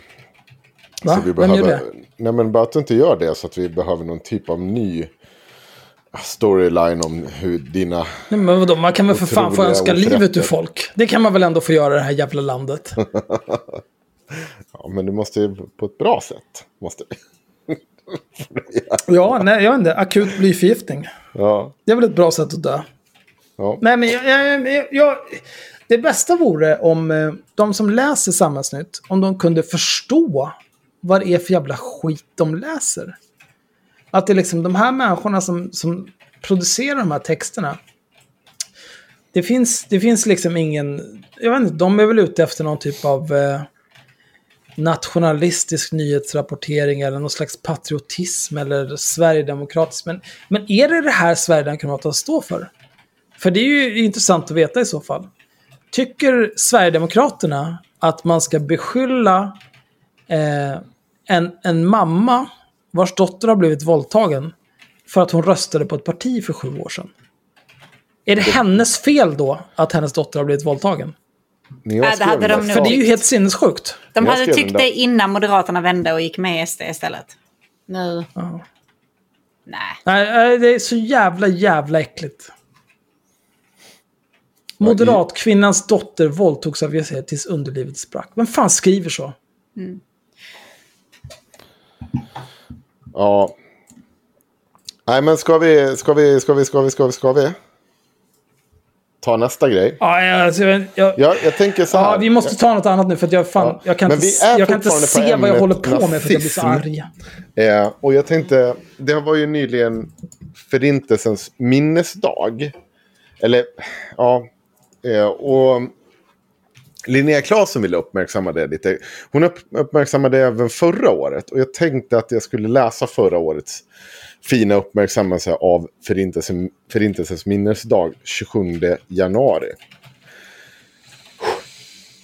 Va? Så vi Vem gör behöver, det? Nej, men bara att du inte gör det så att vi behöver någon typ av ny storyline om hur dina... Nej, men vadå, man kan väl för fan få önska livet ur folk. Det kan man väl ändå få göra i det här jävla landet. *laughs* Ja, men du måste ju på ett bra sätt. Måste. *laughs* Ja, nej, jag vet inte. Akut blyförgiftning. Ja, Det är väl ett bra sätt att dö. ja. Nej, men jag, jag, jag, jag, det bästa vore om eh, de som läser Samhällsnytt, om de kunde förstå vad det är för jävla skit de läser. Att det är liksom de här människorna som, som producerar de här texterna. Det finns, det finns liksom ingen, jag vet inte, de är väl ute efter någon typ av eh, nationalistisk nyhetsrapportering eller någon slags patriotism eller sverigedemokratisk. Men, men är det det här Sverigedemokraterna står för? För det är ju intressant att veta i så fall. Tycker Sverigedemokraterna att man ska beskylla eh, en, en mamma vars dotter har blivit våldtagen för att hon röstade på ett parti för sju år sedan? Är det hennes fel då att hennes dotter har blivit våldtagen? Jag Ja, det hade de nog För det är ju helt sinnessjukt. De hade tyckt det innan Moderaterna vände och gick med i SD istället. Nu... Ja. Nej. Nej, nej, det är så jävla, jävla äckligt. Moderatkvinnans dotter våldtogs av JC tills underlivet sprack. Vem fan skriver så? Ja. Nej, men ska vi, ska vi, ska vi, ska vi, ska vi, ska vi? Ta nästa grej. Ja, jag, alltså, jag, jag, Ja, jag tänker så här. ja, vi måste ta något annat nu för jag, fan, Ja, jag kan men inte, jag kan inte se vad jag håller på med för att jag blir så arg. Eh, och jag tänkte, det var ju nyligen Förintelsens minnesdag. Eller, ja. Eh, och Linnea Claesson ville uppmärksamma det lite. Hon upp, uppmärksammade det även förra året. Och jag tänkte att jag skulle läsa förra årets fina uppmärksammelse av Förintelsen, Förintelsens minnesdag 27 januari.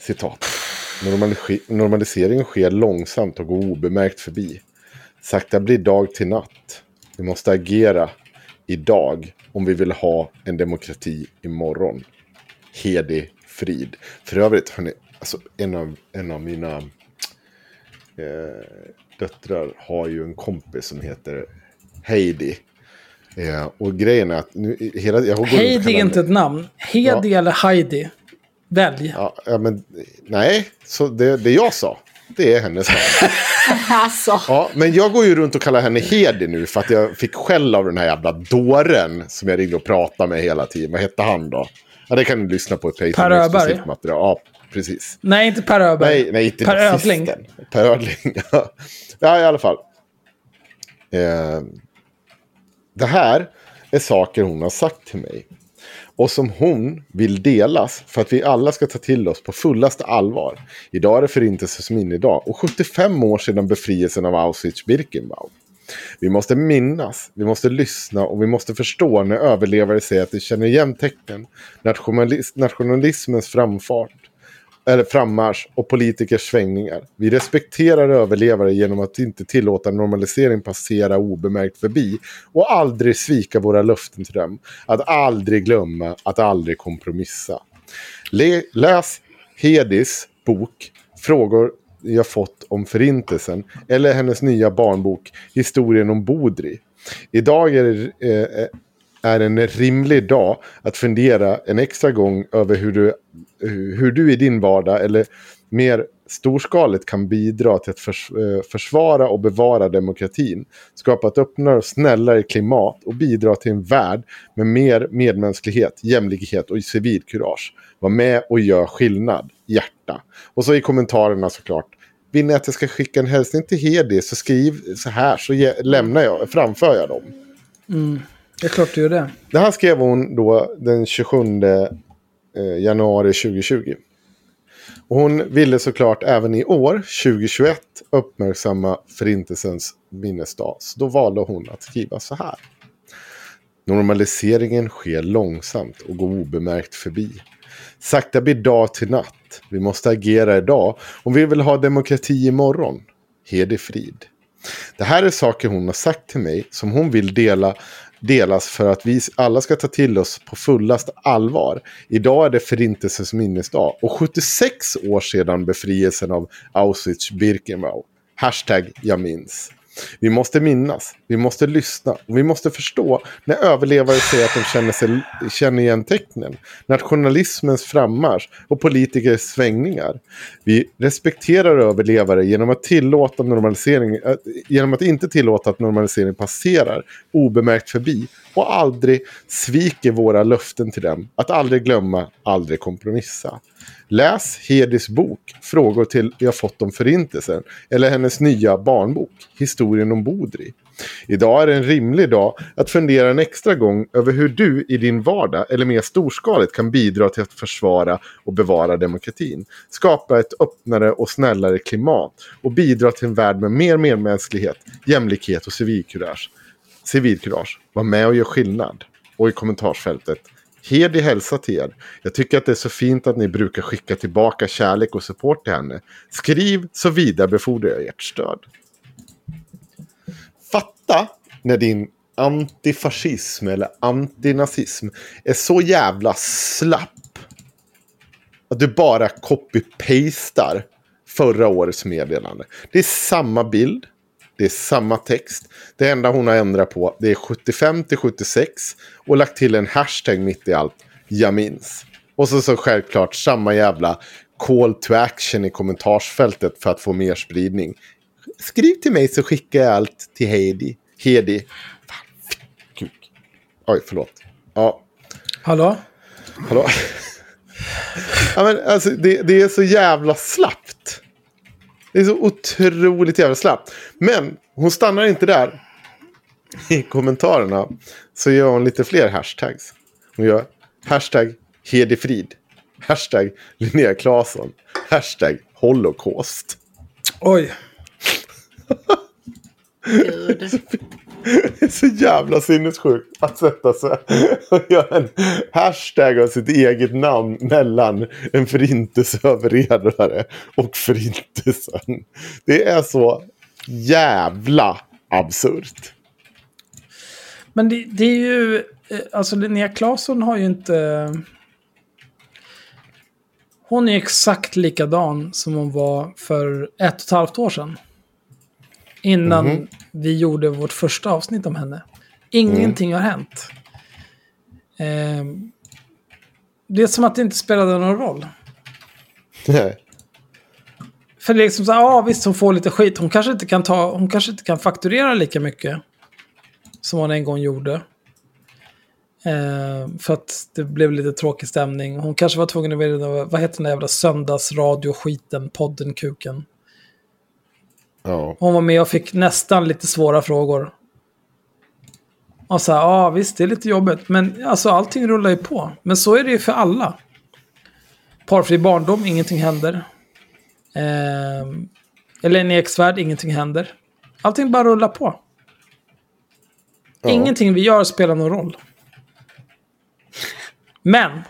Citat. Normaliseringen sker långsamt och går obemärkt förbi. Sakta blir dag till natt. Vi måste agera idag om vi vill ha en demokrati imorgon. Hedi frid. För övrigt, hörni, alltså en av, en av mina eh, döttrar har ju en kompis som heter Heidi. Eh, och grejen är att nu, hela, jag går Heidi är inte ett namn. Heidi Ja. eller Heidi. Välj. Ja, ja, men nej, så det, det jag sa, det är hennes namn. *laughs* Alltså. Ja, men jag går ju runt och kallar henne Hedi nu för att jag fick skäll av den här jävla dåren som jag ringde och pratade med hela tiden. Vad hette han då? Ja, det kan ni lyssna på i Patreon. Per Öberg? material. Ja, precis. Nej, inte Per Öberg. Nej, nej, inte Per. Ödling. Per Ödling. *laughs* ja. ja, i alla fall. Eh, det här är saker hon har sagt till mig. Och som hon vill delas för att vi alla ska ta till oss på fullaste allvar. Idag är det Förintelsens minnedag och 75 år sedan befrielsen av Auschwitz-Birkenau. Vi måste minnas, vi måste lyssna och vi måste förstå när överlevare säger att de känner igen tecknen. Nationalis- nationalismens framfart eller frammarsch och politikers svängningar. Vi respekterar överlevare genom att inte tillåta normalisering passera obemärkt förbi och aldrig svika våra löften till dem. Att aldrig glömma, att aldrig kompromissa. Le- läs Hedis bok Frågor jag fått om förintelsen eller hennes nya barnbok Historien om Bodri. Idag är det, eh, är en rimlig dag att fundera en extra gång över hur du, hur du i din vardag eller mer storskaligt kan bidra till att förs eh, försvara och bevara demokratin, skapa ett öppnare och snällare klimat och bidra till en värld med mer medmänsklighet, jämlikhet och civilkurage. Var med och gör skillnad, hjärta. Och så i kommentarerna såklart. Vill ni att jag ska skicka en hälsning till Hedi så skriv så här så lämnar jag, framför jag dem. Det är klart du gör det. Det här skrev hon då den 27 eh, januari 2020. Och hon ville såklart även i år, 2021, uppmärksamma Förintelsens minnesdag. Så då valde hon att skriva så här. Normaliseringen sker långsamt och går obemärkt förbi. Sakta blir dag till natt. Vi måste agera idag om vi vill ha demokrati imorgon. Heder frid. Det här är saker hon har sagt till mig som hon vill dela delas för att vi alla ska ta till oss på fullast allvar. Idag är det Förintelsens minnesdag och 76 år sedan befrielsen av Auschwitz-Birkenau. Hashtag jag minns. Vi måste minnas, vi måste lyssna och vi måste förstå när överlevare säger att de känner, sig, känner igen tecknen. Nationalismens frammarsch och politikers svängningar. Vi respekterar överlevare genom att, tillåta normalisering, eh, genom att inte tillåta att normalisering passerar obemärkt förbi och aldrig sviker våra löften till dem. Att aldrig glömma, aldrig kompromissa. Läs Hedis bok Frågor till jag fått om förintelsen eller hennes nya barnbok Historien om Bodri. Idag är det en rimlig dag att fundera en extra gång över hur du i din vardag eller mer storskaligt kan bidra till att försvara och bevara demokratin. Skapa ett öppnare och snällare klimat och bidra till en värld med mer medmänsklighet, jämlikhet och civilkurage. Civilkurage. Var med och gör skillnad. Och i kommentarsfältet Hedi hälsa till er. Jag tycker att det är så fint att ni brukar skicka tillbaka kärlek och support till henne. Skriv så vidarebefordrar jag ert stöd. Fatta när din antifascism eller antinazism är så jävla slapp. Att du bara copy-pastar förra årets meddelande. Det är samma bild. Det är samma text. Det enda hon har ändrat på det är 75 till 76 och lagt till en hashtag mitt i allt. Jag minns. Och så, så självklart samma jävla call to action i kommentarsfältet för att få mer spridning. Skriv till mig så skickar jag allt till Heidi. Hedi. Oj, förlåt. Ja. Hallå? Hallå? ja, men alltså, det, det är så jävla slappt. Det är så otroligt jävla slappt. Men hon stannar inte där. I kommentarerna så gör hon lite fler hashtags. Hon gör hashtag Hedefrid. Hashtag Linnea Claesson. Hashtag Holocaust. Oj. Gud. *laughs* Det är så jävla sinnessjukt att sätta sig och göra en hashtag av sitt eget namn mellan en förintelseöverlevare och förintelsen. Det är så jävla absurt. Men det, det är ju... eh, Alltså Linnea Claesson har ju inte... Hon är exakt likadan som hon var för ett och ett halvt år sedan. Innan Mhm. vi gjorde vårt första avsnitt om henne. Ingenting har hänt. Ehm, det är som att det inte spelade någon roll. Nej. För det är liksom så här, ja visst hon får lite skit. Hon kanske inte kan ta, hon kanske inte kan fakturera lika mycket. Som hon en gång gjorde. Eh, för att det blev lite tråkig stämning. Hon kanske var tvungen att vara, vad heter den där jävla söndagsradioskiten, podden Kuken. Ja. Hon var med och fick nästan lite svåra frågor. Och så här, ja visst det är lite jobbigt. Men alltså allting rullar ju på. Men så är det ju för alla. Parfri barndom, ingenting händer. Eh, eller en eksvärld, ingenting händer. Allting bara rullar på. Ja. Ingenting vi gör spelar någon roll. Men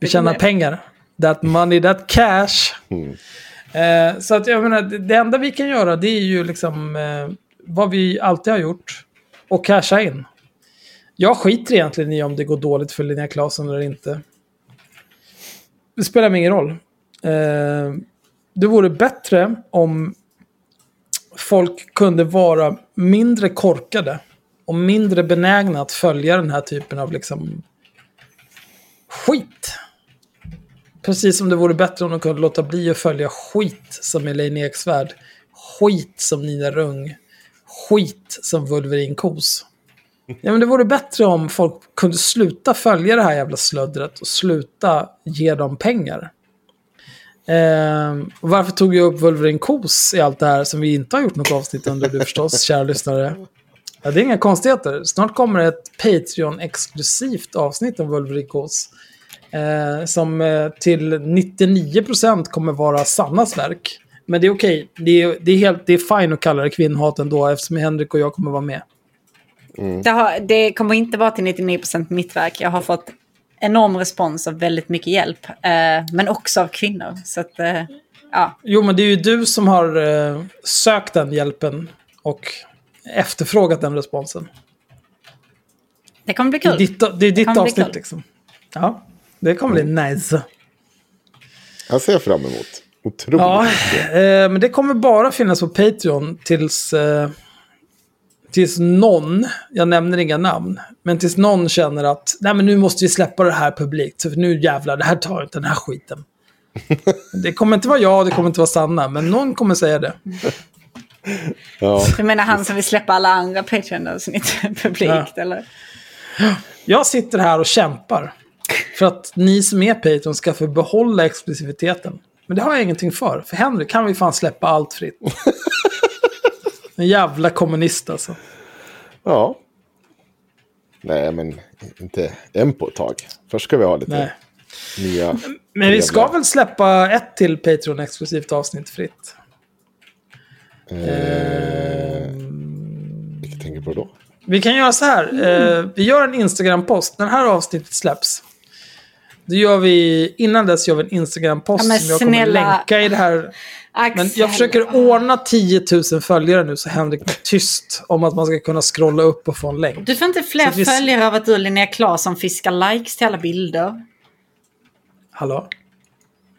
vi tjänar pengar. That money, that cash. Eh, så att jag menar, det, det enda vi kan göra det är ju liksom eh, vad vi alltid har gjort. Och casha in. Jag skiter egentligen i om det går dåligt för Linnea Claesson eller inte. Det spelar mig ingen roll. Eh, det vore bättre om folk kunde vara mindre korkade och mindre benägna att följa den här typen av liksom skit. Precis som det vore bättre om de kunde låta bli att följa skit som Elaine Eksvärd, skit som Nina Rung, skit som Wolverine Kos. Ja, men det vore bättre om folk kunde sluta följa det här jävla slöddret och sluta ge dem pengar. Eh, och varför tog jag upp Wolverine Kos i allt det här som vi inte har gjort något avsnitt under du förstås, kära lyssnare? Ja, det är inga konstigheter. Snart kommer ett Patreon-exklusivt avsnitt om Wolverine Kos. Eh, som eh, till 99% kommer vara Sannas verk. Men det är okej. Det, är, det, är helt, det är fine att kalla det kvinnhat ändå eftersom Henrik och jag kommer vara med. Det, har, det kommer inte vara till 99% mitt verk. Jag har fått enorm respons och väldigt mycket hjälp. Eh, men också av kvinnor. Så att, eh, ja. Jo, men det är ju du som har eh, sökt den hjälpen och efterfrågat den responsen. Det kommer bli Det är kul. ditt, det är ditt bli avsnitt kul. liksom. Ja, det kommer bli nice. Jag ser fram emot. Otroligt. Ja, eh, men det kommer bara finnas på Patreon tills, eh, tills någon, jag nämner inga namn, men tills någon känner att nej men nu måste vi släppa det här publikt, för nu jävlar, det här tar inte den här skiten. *laughs* det kommer inte vara jag, det kommer inte vara Sanna, men någon kommer säga det. Ja. Du menar han som vill släppa alla andra Patreon-avsnitt publikt, Ja. eller? Jag sitter här och kämpar för att ni som är Patreon ska få behålla exklusiviteten. Men det har jag ingenting för. För Henrik kan vi fan släppa allt fritt. *laughs* En jävla kommunist alltså. ja. Nej, men inte än på ett tag. Först ska vi ha lite Nej. nya... Men vi ska väl släppa ett till Patreon-exklusivt avsnitt fritt. Eh, vilket tänker du på då? Vi kan göra så här. Eh, vi gör en Instagram-post. När det här avsnittet släpps. Då gör vi, innan dess gör vi en Instagram-post Ja, som jag kommer länka i det här. Men jag försöker ordna 10 000 följare nu så Henrik blir tyst om att man ska kunna scrolla upp och få en länk. Du får inte fler vi- följare av att du Linnea Claesson fiskar likes till alla bilder. Hallå?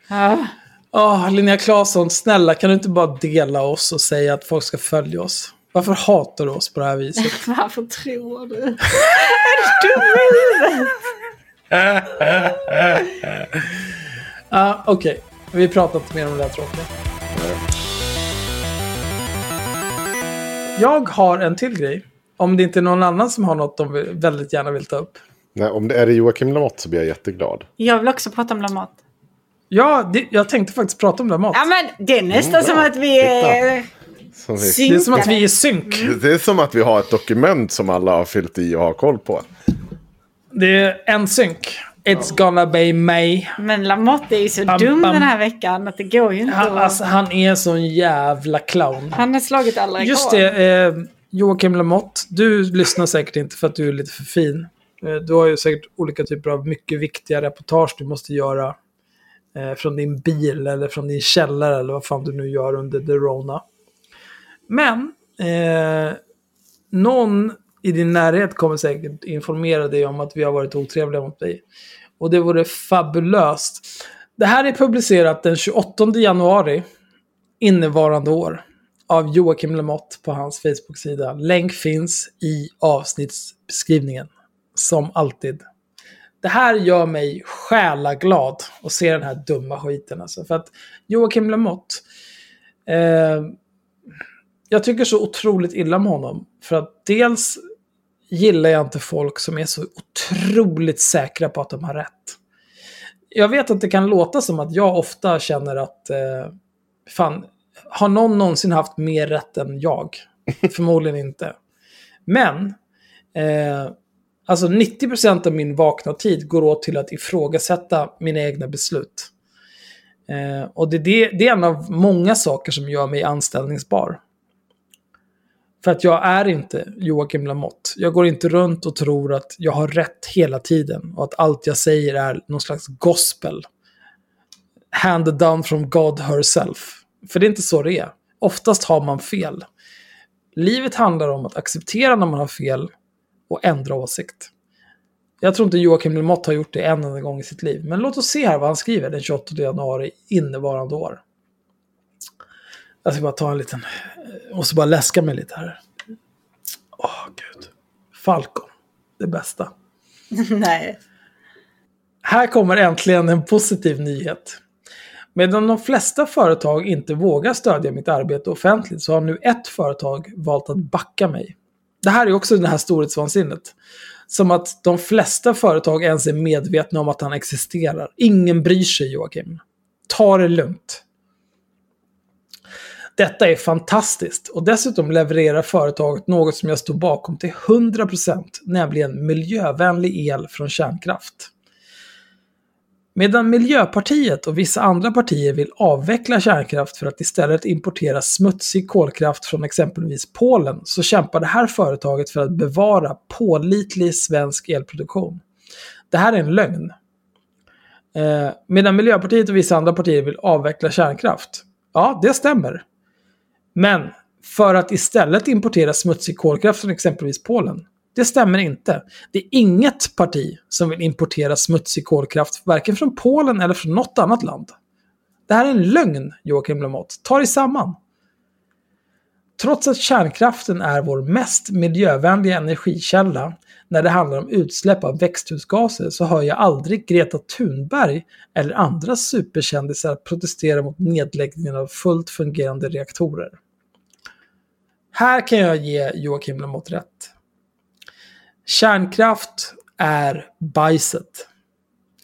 Ja. Åh, Linnea Claesson, snälla kan du inte bara dela oss och säga att folk ska följa oss? Varför hatar du oss på det här viset? *laughs* Varför tror du? *laughs* Ja, okej. Vi pratar inte mer om det här tråkiga. Jag har en till grej. Om det inte är någon annan som har något de väldigt gärna vill ta upp. Nej, om det är det Joakim Lamotte så blir jag jätteglad. Jag vill också prata om Lamotte. Ja, det, jag tänkte faktiskt prata om Lamotte. Ja men det är nästan Mm, som att vi är Som vi, det är som att vi är synk. det är som att vi har ett dokument som alla har fyllt i och har koll på. Det är en synk. It's gonna be me. Men Lamotte är ju så Bam, dum bam. den här veckan att det går ju inte. Han, att- alltså, han är sån jävla clown. Han har slagit alla rekord. Just det, eh, Joakim Lamotte. Du lyssnar säkert inte för att du är lite för fin. Eh, du har ju säkert olika typer av mycket viktiga reportage du måste göra. Eh, från din bil eller från din källare eller vad fan du nu gör under the Rona. Men eh, någon i din närhet kommer säkert informera dig om att vi har varit otrevliga mot dig. Och det vore fabulöst. Det här är publicerat den 28 januari innevarande år av Joakim Lamotte på hans Facebook-sida. Länk finns i avsnittsbeskrivningen. Som alltid. Det här gör mig själaglad att se den här dumma skiten. Alltså. För att Joakim Lamotte, eh, jag tycker så otroligt illa om honom. För att dels gillar jag inte folk som är så otroligt säkra på att de har rätt. Jag vet att det kan låta som att jag ofta känner att eh, fan, har någon någonsin haft mer rätt än jag? *laughs* Förmodligen inte. Men, eh, alltså 90% av min vakna tid går åt till att ifrågasätta mina egna beslut. Eh, och det, det, det är en av många saker som gör mig anställningsbar. För att jag är inte Joakim Lamotte. Jag går inte runt och tror att jag har rätt hela tiden och att allt jag säger är någon slags gospel. Handed down from God herself. För det är inte så det är. Oftast har man fel. Livet handlar om att acceptera när man har fel och ändra åsikt. Jag tror inte Joakim Lamotte har gjort det en enda gång i sitt liv. Men låt oss se här vad han skriver den 28 januari innevarande år. Jag ska bara ta en liten... Jag måste bara läska mig lite här. Åh, gud. Falcon. Det bästa. *laughs* Nej. Här kommer äntligen en positiv nyhet. Medan de flesta företag inte vågar stödja mitt arbete offentligt så har nu ett företag valt att backa mig. Det här är också det här storhetsvansinnet. Som att de flesta företag ens är medvetna om att han existerar. Ingen bryr sig Joakim. Ta det lugnt. Detta är fantastiskt och dessutom levererar företaget något som jag står bakom till 100%, nämligen miljövänlig el från kärnkraft. Medan Miljöpartiet och vissa andra partier vill avveckla kärnkraft för att istället importera smutsig kolkraft från exempelvis Polen så kämpar det här företaget för att bevara pålitlig svensk elproduktion. Det här är en lögn. Eh, medan Miljöpartiet och vissa andra partier vill avveckla kärnkraft. Ja, det stämmer. Men för att istället importera smutsig kolkraft från exempelvis Polen. Det stämmer inte. Det är inget parti som vill importera smutsig kolkraft, varken från Polen eller från något annat land. Det här är en lögn, Joakim Lamotte. Ta dig samman. Trots att kärnkraften är vår mest miljövänliga energikälla när det handlar om utsläpp av växthusgaser så hör jag aldrig Greta Thunberg eller andra superkändisar protestera mot nedläggningen av fullt fungerande reaktorer. Här kan jag ge Joakim Lamotte rätt. Kärnkraft är bajset.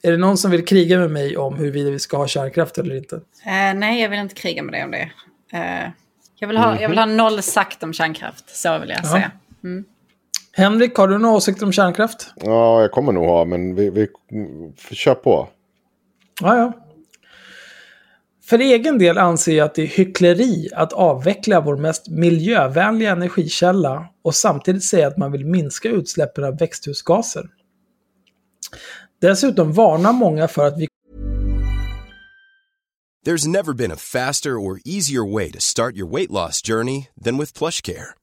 Är det någon som vill kriga med mig om huruvida vi ska ha kärnkraft eller inte? Eh, nej, jag vill inte kriga med dig om det. Eh, jag, vill ha, jag vill ha noll sagt om kärnkraft, så vill jag Ja. säga. Henrik, har du några åsikter om kärnkraft? Ja, jag kommer nog ha, men vi, vi kör på. Ja, ja. För egen del anser jag att det är hyckleri att avveckla vår mest miljövänliga energikälla och samtidigt säga att man vill minska utsläppen av växthusgaser. Dessutom varnar många för att vi There's never been a faster or easier way to start your weight loss journey than with plush care.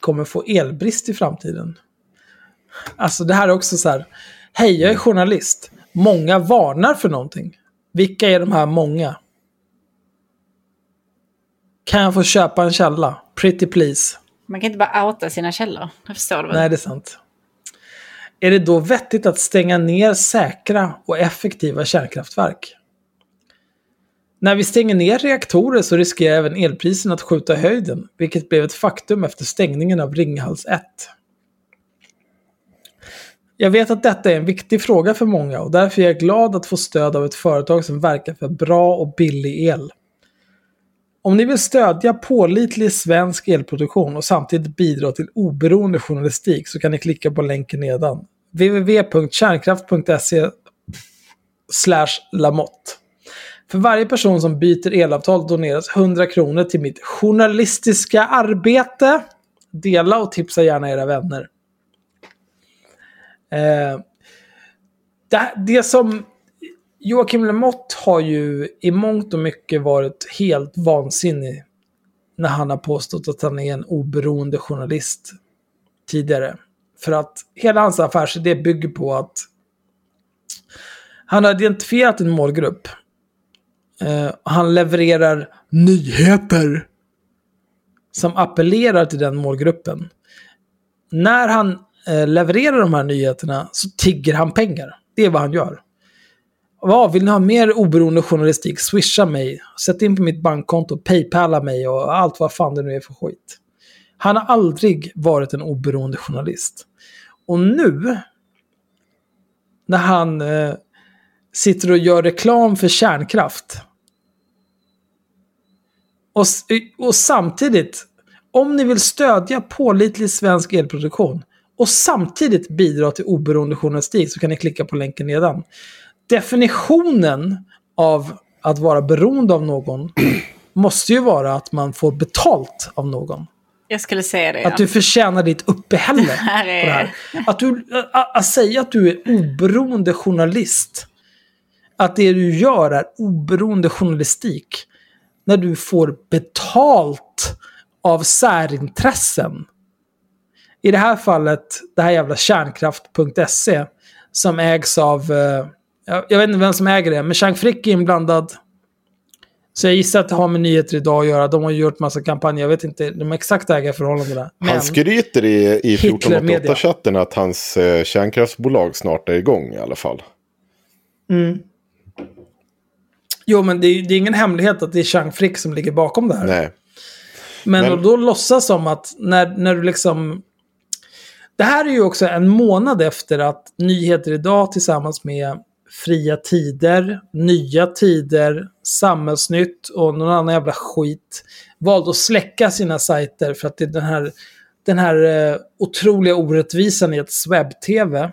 kommer få elbrist i framtiden. Alltså det här är också så här. Hej, jag är journalist. Många varnar för någonting. Vilka är de här många? Kan jag få köpa en källa? Pretty please. Man kan inte bara outa sina källor. Jag förstår det väl. Nej, det är sant. Är det då vettigt att stänga ner säkra och effektiva kärnkraftverk? När vi stänger ner reaktorer så riskerar även elpriserna att skjuta i höjden, vilket blev ett faktum efter stängningen av Ringhals 1. Jag vet att detta är en viktig fråga för många och därför är jag glad att få stöd av ett företag som verkar för bra och billig el. Om ni vill stödja pålitlig svensk elproduktion och samtidigt bidra till oberoende journalistik så kan ni klicka på länken nedan. www.kärnkraft.se lamotte. För varje person som byter elavtal doneras 100 kronor till mitt journalistiska arbete. Dela och tipsa gärna era vänner. Eh, det, det som Joakim Lamotte har ju i mångt och mycket varit helt vansinnig när han har påstått att han är en oberoende journalist tidigare. För att hela hans affärsidé bygger på att han har identifierat en målgrupp. Uh, han levererar nyheter som appellerar till den målgruppen. När han uh, levererar de här nyheterna så tigger han pengar. Det är vad han gör. Vad, vill ni ha mer oberoende journalistik? Swisha mig. Sätt in på mitt bankkonto. Paypala mig och allt vad fan det nu är för skit. Han har aldrig varit en oberoende journalist. Och nu, när han eh, sitter och gör reklam för kärnkraft. Och, s- och samtidigt, om ni vill stödja pålitlig svensk elproduktion och samtidigt bidra till oberoende journalistik så kan ni klicka på länken nedan. Definitionen av att vara beroende av någon *clears throat* måste ju vara att man får betalt av någon. Jag skulle säga det. Ja. Att du förtjänar ditt uppehälle *laughs* på här är- det här. Att, du, att, att säga att du är oberoende journalist, att det du gör är oberoende journalistik, när du får betalt av särintressen. I det här fallet, det här jävla kärnkraft.se, som ägs av, eh, jag, vet inte vem som äger det, men Chang Frick är inblandad. Så jag gissar att det har med nyheter idag att göra. De har gjort massa kampanjer. Jag vet inte de exakta ägarförhållandena. Men Han skryter i, i Hitler Media. 1488-chatten att hans eh, kärnkraftsbolag snart är igång i alla fall. Jo, men det är, det är ingen hemlighet att det är Chang Frick som ligger bakom det här. Nej. Men, Men- då låtsas som att när, när du liksom... Det här är ju också en månad efter att Nyheter Idag tillsammans med Fria Tider, Nya Tider, Samhällsnytt och någon annan jävla skit valde att släcka sina sajter för att det är den här, den här eh, otroliga orättvisan i ett webb-tv.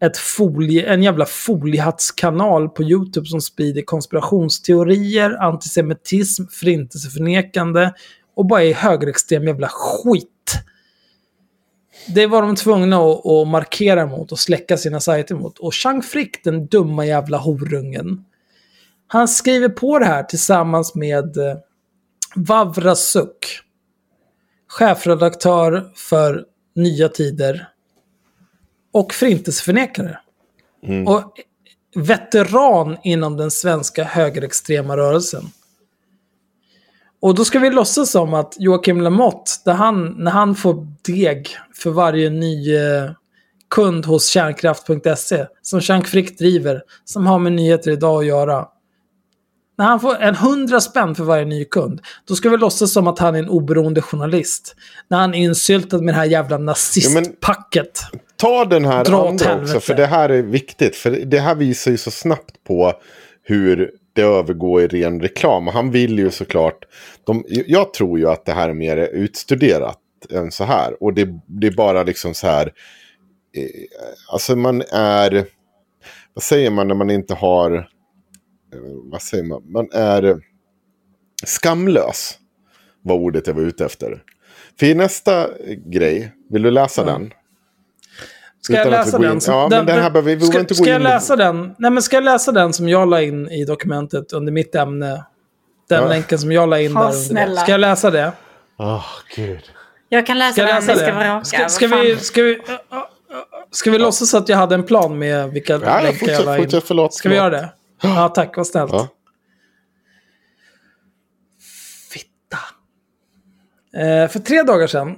Ett folie, en jävla foliehattskanal på YouTube som sprider konspirationsteorier, antisemitism, förintelseförnekande och bara är högerextrem jävla skit. Det var de tvungna att, att markera mot och släcka sina sajter mot. Och Chang Frick, den dumma jävla horungen, han skriver på det här tillsammans med eh, Vavra Suk, chefredaktör för Nya Tider och förintelseförnekare. Och veteran inom den svenska högerextrema rörelsen. Och då ska vi låtsas som att Joakim Lamotte, där han, när han får deg för varje ny eh, kund hos kärnkraft.se, som Chang Frick driver, som har med nyheter idag att göra. När han får en hundra spänn för varje ny kund, då ska vi låtsas som att han är en oberoende journalist. När han är insyltad med det här jävla nazistpacket. Ta den här Dra andra också, för det här är viktigt. För det här visar ju så snabbt på hur det övergår i ren reklam. Han vill ju såklart... De, jag tror ju att det här är mer utstuderat än så här. Och det, det är bara liksom så här... Eh, alltså man är... Vad säger man när man inte har... Eh, vad säger man? Man är skamlös. Var ordet jag var ute efter. För i nästa grej, vill du läsa den? Ska jag Utan vi läsa den? som- Ja, men den här behöver vi- ska, inte gå ska jag in läsa den? Nej, men ska jag läsa den som jag la in i dokumentet under mitt ämne? Den Ja. länken som jag la in Ja, där under det. snälla. Ska jag läsa det? Åh, gud. Jag kan läsa Ska jag den, läsa ni ska vara det? raka. Ska, ska, vi, ska vi... Ska vi låtsas att jag hade en plan med vilka Ja, länkar jag fortsätt, la in? fortsätt, förlåt, Ska vi förlåt. göra det? Ja, tack. Vad snällt. Ja. Fitta. Eh, för tre dagar sedan,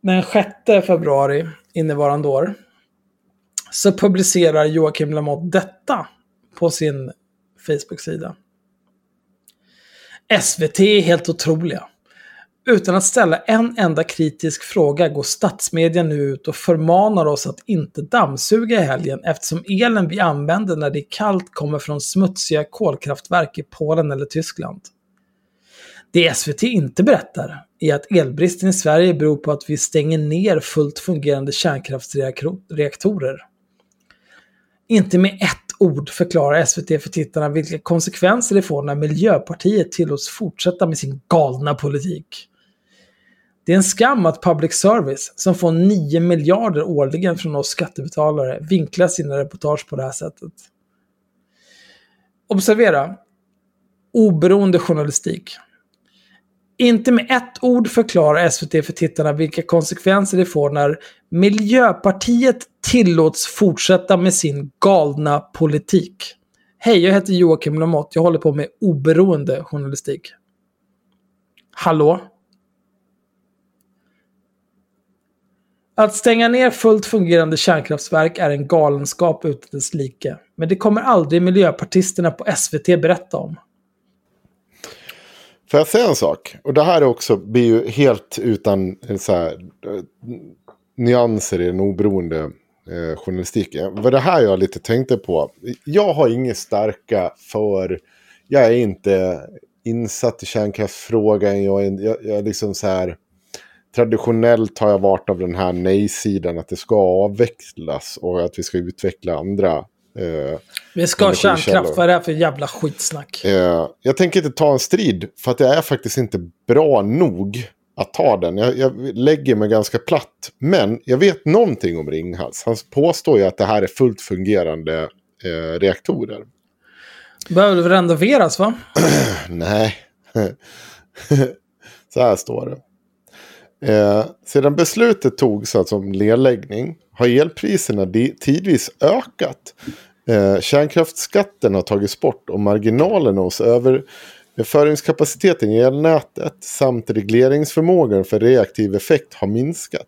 den 6 februari innevarande år, så publicerar Joakim Lamotte detta på sin Facebook-sida. SVT är helt otroliga. Utan att ställa en enda kritisk fråga går statsmedia nu ut och förmanar oss att inte dammsuga i helgen eftersom elen vi använder när det är kallt kommer från smutsiga kolkraftverk i Polen eller Tyskland. Det SVT inte berättar är att elbristen i Sverige beror på att vi stänger ner fullt fungerande kärnkraftsreaktorer. Inte med ett ord förklarar SVT för tittarna vilka konsekvenser det får när Miljöpartiet tillåts fortsätta med sin galna politik. Det är en skam att public service, som får 9 miljarder årligen från oss skattebetalare, vinklar sina reportage på det här sättet. Observera! Oberoende journalistik. Inte med ett ord förklarar SVT för tittarna vilka konsekvenser det får när Miljöpartiet tillåts fortsätta med sin galna politik. Hej, jag heter Joakim Lamotte. Jag håller på med oberoende journalistik. Hallå? Att stänga ner fullt fungerande kärnkraftverk är en galenskap utan dess like. Men det kommer aldrig miljöpartisterna på SVT berätta om. Får jag säga en sak? Och det här är också, blir ju helt utan eh, så här, eh, nyanser i den oberoende eh, journalistiken. Vad det här jag lite tänkte på. Jag har inget starka för, jag är inte insatt i kärnkraftsfrågan. Jag är, jag, jag är liksom så här, traditionellt har jag varit av den här nej-sidan att det ska avvecklas och att vi ska utveckla andra eh, Vi ska ha kärnkraft. Vad är det här för jävla skitsnack? Eh, jag tänker inte ta en strid för att jag är faktiskt inte bra nog att ta den. Jag, jag lägger mig ganska platt. Men jag vet någonting om Ringhals. Han påstår ju att det här är fullt fungerande eh, reaktorer. Behöver renoveras va? *clears throat* Nej, *laughs* Så här står det. Eh, sedan beslutet togs alltså om nedläggning har elpriserna tidvis ökat. Eh, kärnkraftsskatten har tagits bort och marginalerna hos överföringskapaciteten i elnätet samt regleringsförmågan för reaktiv effekt har minskat.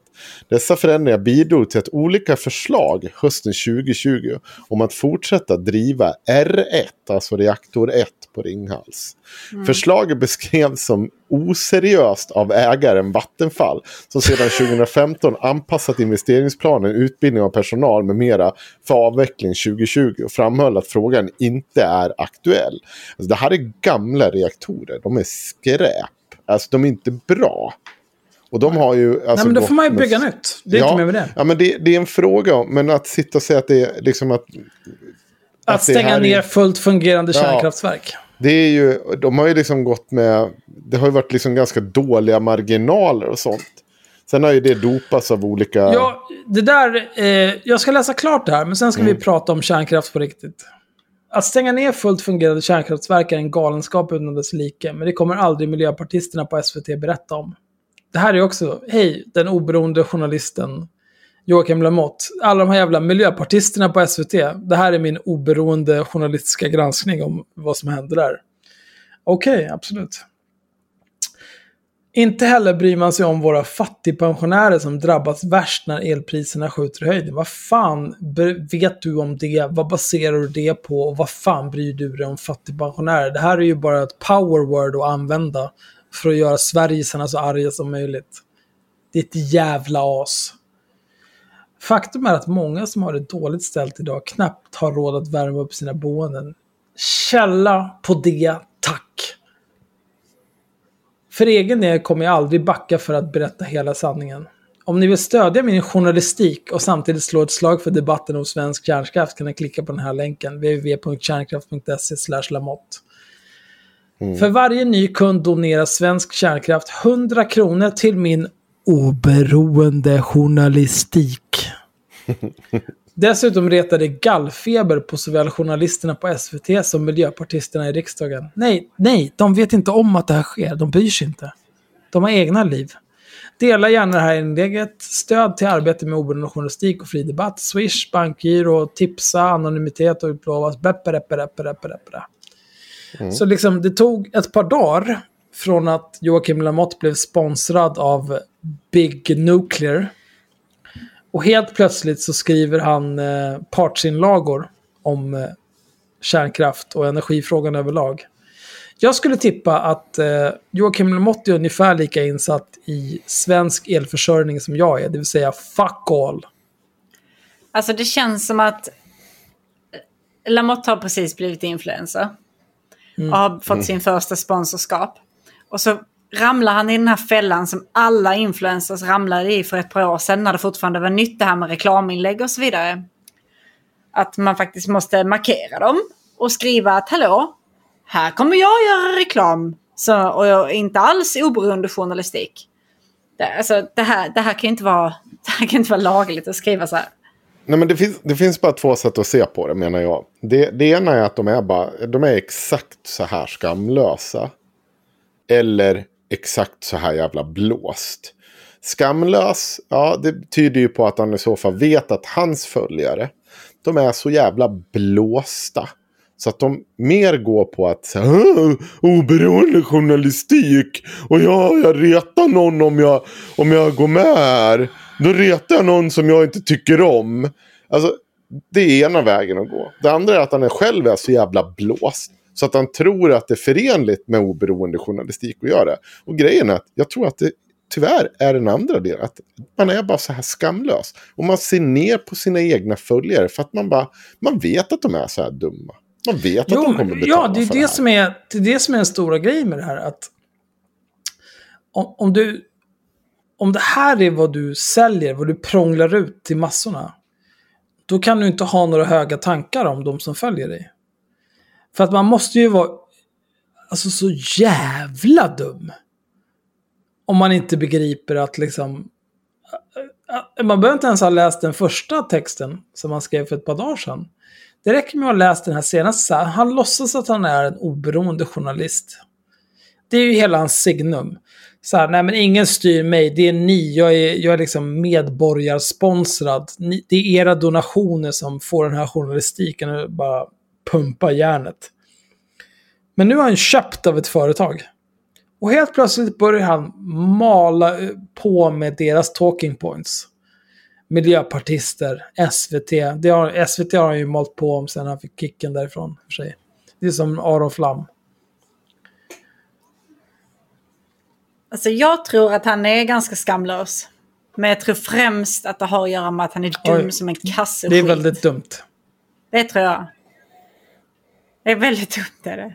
Dessa förändringar bidrog till att olika förslag hösten 2020 om att fortsätta driva R1, alltså reaktor 1 på Ringhals. Förslaget beskrevs som oseriöst av ägaren Vattenfall som sedan 2015 anpassat investeringsplanen, utbildning av personal med mera för avveckling 2020 och framhöll att frågan inte är aktuell. Alltså, det här är gamla reaktorer, de är skräp. Alltså de är inte bra. Och de har ju... Alltså, Nej, men då får man ju med- bygga nytt. Det är ja, inte mer med det. Ja, men det, det är en fråga men att sitta och säga att det är liksom att... Att här stänga är- ner fullt fungerande Ja. kärnkraftverk. Det är ju, de har ju liksom gått med, det har ju varit liksom ganska dåliga marginaler och sånt. Sen har ju det dopats av olika... Ja, det där, eh, jag ska läsa klart det här, men sen ska vi prata om kärnkraft på riktigt. Att stänga ner fullt fungerande kärnkraftverk är en galenskap utan dess like, men det kommer aldrig miljöpartisterna på SVT berätta om. Det här är också, hej, den oberoende journalisten Joakim Lamotte. Alla de här jävla miljöpartisterna på SVT. Det här är min oberoende journalistiska granskning om vad som hände där. Okej, absolut. Inte heller bryr man sig om våra fattigpensionärer som drabbas värst när elpriserna skjuter i höjden. Vad fan vet du om det? Vad baserar du det på? Och vad fan bryr du dig om fattigpensionärer? Det här är ju bara ett power word att använda för att göra Sverigesarna så arga som möjligt. Ditt jävla as. Faktum är att många som har det dåligt ställt idag knappt har råd att värma upp sina boenden. Källa på det, tack. För egen del kommer jag aldrig backa för att berätta hela sanningen. Om ni vill stödja min journalistik och samtidigt slå ett slag för debatten om svensk kärnkraft kan ni klicka på den här länken. www.kärnkraft.se lamotte. För varje ny kund donerar Svensk Kärnkraft 100 kronor till min oberoende journalistik. *laughs* Dessutom retar det gallfeber på såväl journalisterna på SVT som miljöpartisterna i riksdagen. Nej, nej, de vet inte om att det här sker. De bryr sig inte. De har egna liv. Dela gärna det här inlägget. Stöd till arbete med oberoende journalistik och fri debatt. Swish, bankgiro, tipsa, anonymitet och utlovas. Beppe, reppe, reppe, reppe, reppe. Så liksom, det tog ett par dagar från att Joakim Lamotte blev sponsrad av Big Nuclear. Och helt plötsligt så skriver han eh, partsinlagor om eh, kärnkraft och energifrågan överlag. Jag skulle tippa att eh, Joakim Lamotte är ungefär lika insatt i svensk elförsörjning som jag är, det vill säga fuck all. Alltså det känns som att Lamotte har precis blivit influencer. Och har fått sin första sponsorskap. Och så ramlar han i den här fällan som alla influencers ramlade i för ett par år sedan när det fortfarande var nytt det här med reklaminlägg och så vidare. Att man faktiskt måste markera dem och skriva att hallå, här kommer jag göra reklam. Så, och jag, inte alls oberoende journalistik. Det, alltså, det, här, det, här kan inte vara, *laughs* det här kan inte vara lagligt att skriva så här. Nej, men det finns, det finns bara två sätt att se på det menar jag. Det, det ena är att de är, bara, de är exakt så här skamlösa. Eller exakt så här jävla blåst. Skamlös, ja det tyder ju på att han i så fall vet att hans följare, de är så jävla blåsta. Så att de mer går på att så här, oberoende journalistik. Och ja, jag retar någon om jag, om jag går med här. Då retar jag någon som jag inte tycker om. Alltså, det är ena vägen att gå. Det andra är att han är själv är så jävla blåst. Så att han tror att det är förenligt med oberoende journalistik att göra det. Och grejen är att jag tror att det tyvärr är den andra delen. Att man är bara så här skamlös. Och man ser ner på sina egna följare för att man bara, man vet att de är så här dumma. Man vet att de kommer betala ja, det är det, här. som är, det är det som är den stora grejen med det här. Att om, om, du, om det här är vad du säljer, vad du prånglar ut till massorna, då kan du inte ha några höga tankar om de som följer dig. För att man måste ju vara alltså, så jävla dum. Om man inte begriper att liksom... Äh, äh, man behöver inte ens ha läst den första texten som man skrev för ett par dagar sedan. Det räcker med att ha läst den här senaste. Han låtsas att han är en oberoende journalist. Det är ju hela hans signum. Så här, nej men ingen styr mig, det är ni, jag är, jag är liksom medborgarsponsrad. Ni, det är era donationer som får den här journalistiken att bara pumpa järnet. Men nu har han köpt av ett företag. Och helt plötsligt börjar han mala på med deras talking points. Miljöpartister, SVT. Det har, SVT har han ju malt på om sen han fick kicken därifrån. För sig. Det är som Aron Flam. Alltså jag tror att han är ganska skamlös. Men jag tror främst att det har att göra med att han är dum Oj. som en kasse Det är väldigt dumt. Det tror jag. Det är väldigt dumt är det.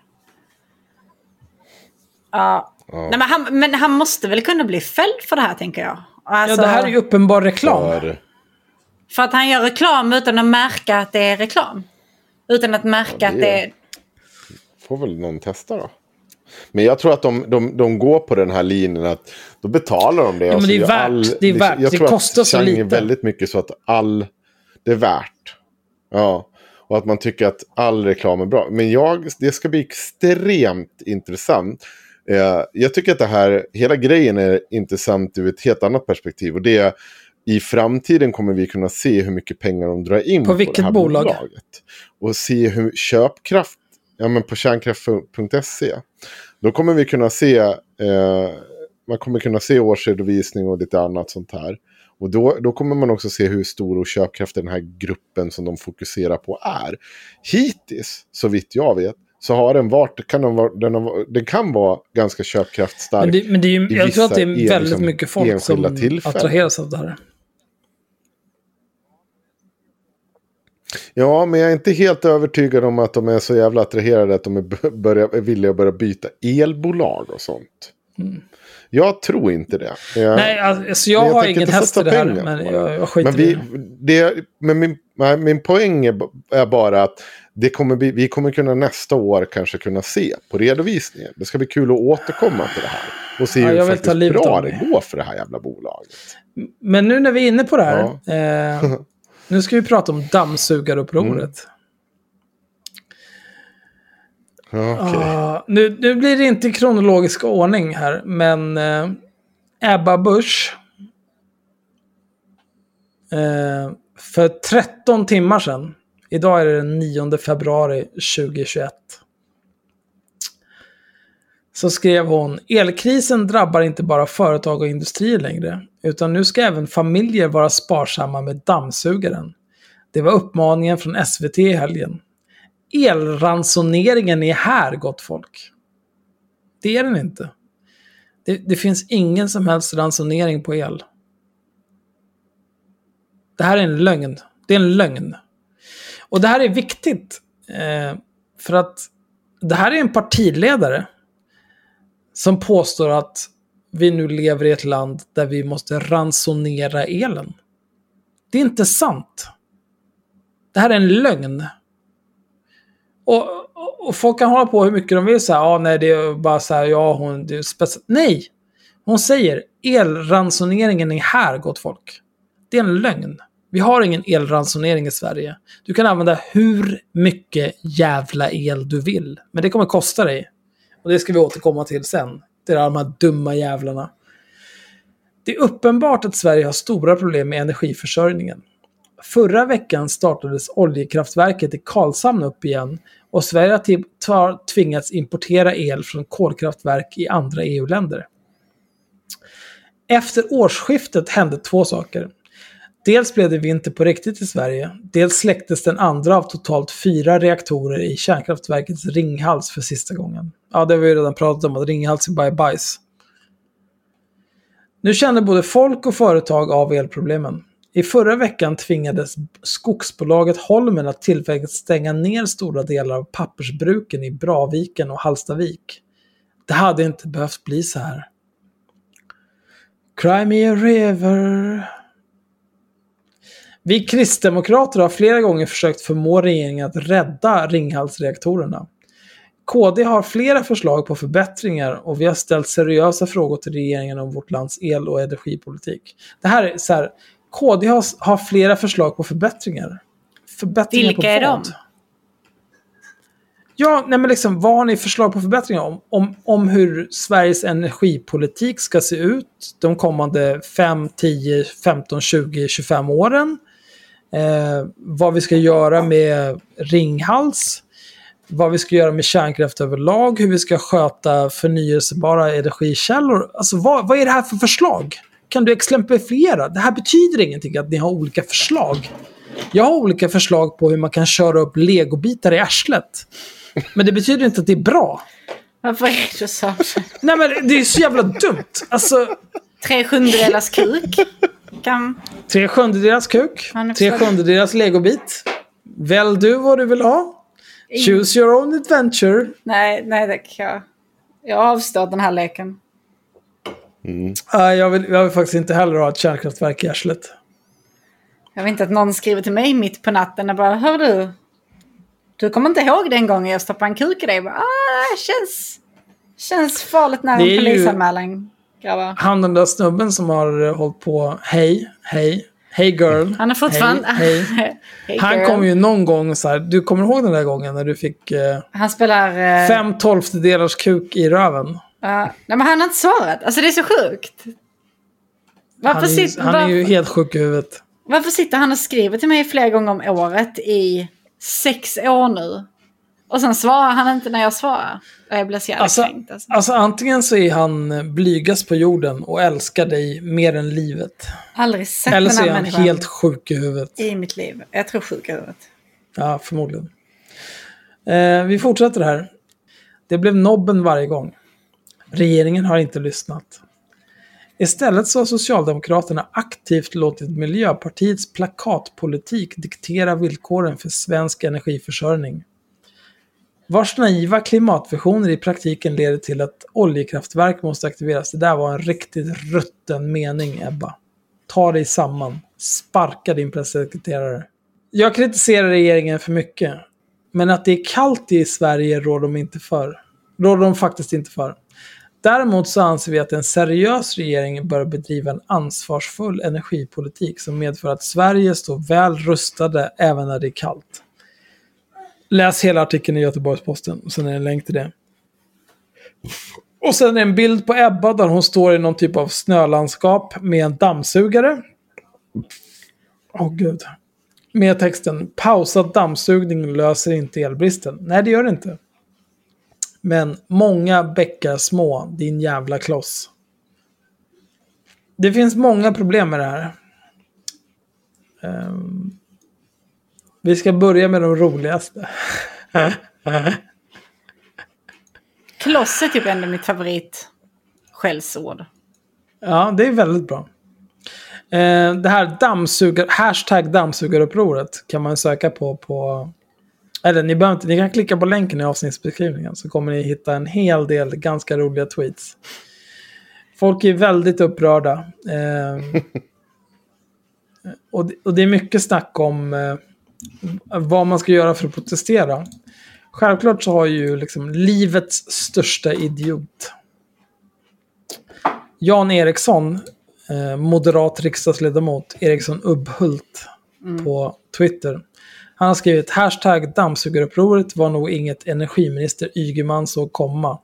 Ja. Nej, men, han, men han måste väl kunna bli fälld för det här tänker jag. Alltså, ja, det här är ju uppenbar reklam. För, För att han gör reklam utan att märka att det är reklam. Utan att märka Ja, att det det är- är... får väl någon testa då. Men jag tror att de, de, de går på den här linjen att då betalar de det. Ja, men det är gör värt, det är värt. Jag Det tror kostar att så Chang är lite. väldigt mycket så att all... Det är värt. Ja. Och att man tycker att all reklam är bra. Men jag, det ska bli extremt intressant. Eh, jag tycker att det här, hela grejen är intressant ur ett helt annat perspektiv. Och det är i framtiden kommer vi kunna se hur mycket pengar de drar in På på, vilket det här bolag? bolaget. Och se hur köpkraft, ja men på kärnkraft.se. Då kommer vi kunna se, eh, man kommer kunna se årsredovisning och lite annat sånt här. Och då, då kommer man också se hur stor och köpkraft den här gruppen som de fokuserar på är. Hittills, så vitt jag vet, så har den varit, kan den, vara, den, har, den kan vara ganska köpkraftstark. Men det, men det är ju, jag tror att det är väldigt liksom mycket folk som tillfällen. attraheras av det här. Ja, men jag är inte helt övertygad om att de är så jävla attraherade att de är, börja, är villiga att börja byta elbolag och sånt. Jag tror inte det. Jag, Mm. Nej, alltså men jag, har tänker ingen häst i det här. Men jag, jag skiter men vi, i det. det, men min, min poäng är, bara att det kommer bli, vi kommer kunna nästa år kanske kunna se på redovisningen. Det ska bli kul att återkomma till det här. Och se Ja, hur jag faktiskt bra det går för det här jävla bolaget. Men nu när vi är inne på det här. Ja. Eh, *laughs* nu ska vi prata om dammsugarupproret. Ja, okej. Ah, nu, nu blir det inte kronologisk ordning här, men eh, Ebba Busch. Eh, för 13 timmar sedan, idag är det den 9 februari 2021. Så skrev hon, elkrisen drabbar inte bara företag och industrier längre, utan nu ska även familjer vara sparsamma med dammsugaren. Det var uppmaningen från SVT i helgen. Elransoneringen är här, gott folk. Det är den inte. Det, det finns ingen som helst ransonering på el. Det här är en lögn. Det är en lögn. Och det här är viktigt. Eh, för att det här är en partiledare som påstår att vi nu lever i ett land där vi måste ransonera elen. Det är inte sant. Det här är en lögn. Och, och, och folk kan hålla på hur mycket de vill säga, ja nej det är bara så här, ja hon, det är speciellt. Nej! Hon säger, elransoneringen är här gott folk. Det är en lögn. Vi har ingen elransonering i Sverige. Du kan använda hur mycket jävla el du vill. Men det kommer kosta dig. Och det ska vi återkomma till sen. Det är de här dumma jävlarna. Det är uppenbart att Sverige har stora problem med energiförsörjningen. Förra veckan startades oljekraftverket i Karlshamn upp igen och Sverige har typ tvingats importera el från kolkraftverk i andra EU-länder. Efter årsskiftet hände två saker. Dels blev det vinter på riktigt i Sverige, dels släcktes den andra av totalt fyra reaktorer i kärnkraftverkets Ringhals för sista gången. Ja, det har vi ju redan pratat om, att Ringhals är bara bajs. Nu känner både folk och företag av elproblemen. I förra veckan tvingades skogsbolaget Holmen att tillfälligt stänga ner stora delar av pappersbruken i Braviken och Hallstavik. Det hade inte behövt bli så här. Cry me a river. Vi kristdemokrater har flera gånger försökt förmå regeringen att rädda Ringhalsreaktorerna. KD har flera förslag på förbättringar och vi har ställt seriösa frågor till regeringen om vårt lands el och energipolitik. Det här är så här, KD har, har flera förslag på förbättringar. Förbättringar Vilka på är de? Ja, nej men liksom, vad har ni förslag på förbättringar om, om, om hur Sveriges energipolitik ska se ut de kommande 5, 10, 15, 20, 25 åren? Eh, vad vi ska göra med Ringhals? Vad vi ska göra med kärnkraft överlag? Hur vi ska sköta förnyelsebara energikällor? Alltså vad, vad är det här för förslag? Kan du exemplifiera? Det här betyder ingenting att ni har olika förslag. Jag har olika förslag på hur man kan köra upp legobitar i arslet. Men det betyder inte att det är bra. Varför är du så? Nej men det är så jävla dumt. Alltså, Tre sjundedelars kuk. Kan... tre sjundedelars kuk, tre sjundedelars legobit. Välj du vad du vill ha. Choose your own adventure. Nej, nej, det kan jag. Jag avstår den här leken. Nej, jag, vill, jag vill faktiskt inte heller ha ett kärnkraftverk i arslet. Jag vet inte att någon skriver till mig mitt på natten och bara Hör du? Du kommer inte ihåg den gången jag stoppade en kuk i dig? Bara, ah, känns, känns farligt nära Det en polisanmälan. Grabbar. Han den där snubben som har eh, hållit på, hej, hej, hej girl. Han är fortfarande... Hej, hej. *laughs* Hey, Han girl. kom ju någon gång så här, du kommer ihåg den där gången när du fick eh, Han spelar... eh, fem tolftedelars kuk i röven? ja. nej, men han har inte svarat. Alltså det är så sjukt. Varför, Han är, sitter, han är ju helt sjuk i huvudet. varför sitter han och skriver till mig flera gånger om året i sex år nu? Och sen svarar han inte när jag svarar. Och jag blir så jävla Alltså, kränkt. Alltså. alltså antingen så är han blygast på jorden och älskar dig mer än livet. Aldrig sett Eller så är han helt sjuk i huvudet. i mitt liv. Jag tror sjuk i huvudet. Ja, förmodligen. Eh, vi fortsätter här. Det blev nobben varje gång. Regeringen har inte lyssnat. Istället så har Socialdemokraterna aktivt låtit Miljöpartiets plakatpolitik diktera villkoren för svensk energiförsörjning. Vars naiva klimatvisioner i praktiken leder till att oljekraftverk måste aktiveras. Det där var en riktigt rutten mening, Ebba. Ta dig samman. Sparka din pressekreterare. Jag kritiserar regeringen för mycket. Men att det är kallt i Sverige råder de inte för. Råder de faktiskt inte för. Däremot så anser vi att en seriös regering bör bedriva en ansvarsfull energipolitik som medför att Sverige står väl rustade även när det är kallt. Läs hela artikeln i Göteborgs-Posten och sen är det en länk till det. Och sen är det en bild på Ebba där hon står i någon typ av snölandskap med en dammsugare. Åh gud. Med texten pausad dammsugning löser inte elbristen. Nej, det gör det inte. Men många bäckar små, din jävla kloss. Det finns många problem med det här. Um, vi ska börja med de roligaste. Kloss är typ ändå mitt favorit skällsord. Ja, det är väldigt bra. Eh, det här dammsugar, hashtag dammsugarupproret kan man söka på på... Eller ni, behöver inte, ni kan klicka på länken i avsnittsbeskrivningen så kommer ni hitta en hel del ganska roliga tweets. Folk är väldigt upprörda. Eh, *laughs* och, det- och det är mycket snack om eh, vad man ska göra för att protestera. Självklart så har ju liksom livets största idiot Jan Eriksson, eh, moderat riksdagsledamot, Eriksson Ubbhult på Twitter. Han har skrivit hashtag dammsugarupproret var nog inget energiminister Ygeman såg komma.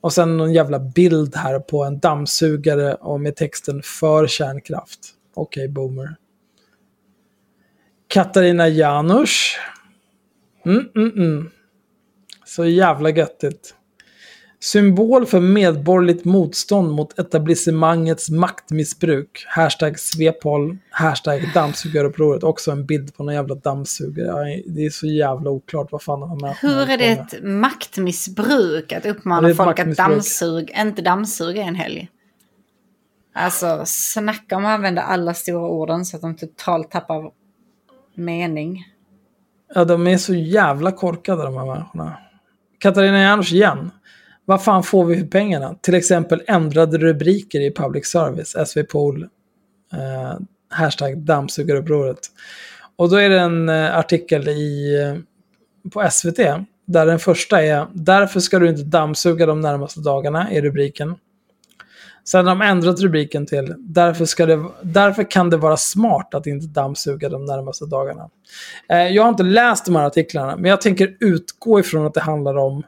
Och sen någon jävla bild här på en dammsugare och med texten för kärnkraft. Okej, boomer. Katarina Janouch. Mm, mm, mm. Så jävla göttigt. Symbol för medborgerligt motstånd mot etablissemangets maktmissbruk. Hashtag Svepol. Hashtag dammsugarupproret. Också en bild på någon jävla dammsugare. Det är så jävla oklart vad fan de här människorna Hur är det med. ett maktmissbruk att uppmana folk att maktmissbruk. dammsug, inte dammsuga en helg? Alltså, snacka om att använda alla stora orden så att de totalt tappar mening. Ja, de är så jävla korkade de här människorna. Katarina Janouch igen. Vad fan får vi för pengarna? Till exempel ändrade rubriker i public service, SV Pool, eh, hashtag dammsugarupproret. Och då är det en eh, artikel i, eh, på SVT där den första är “Därför ska du inte dammsuga de närmaste dagarna” är rubriken. Sen har de ändrat rubriken till därför, ska det, därför kan det vara smart att inte dammsuga de närmaste dagarna. Eh, jag har inte läst de här artiklarna, men jag tänker utgå ifrån att det handlar om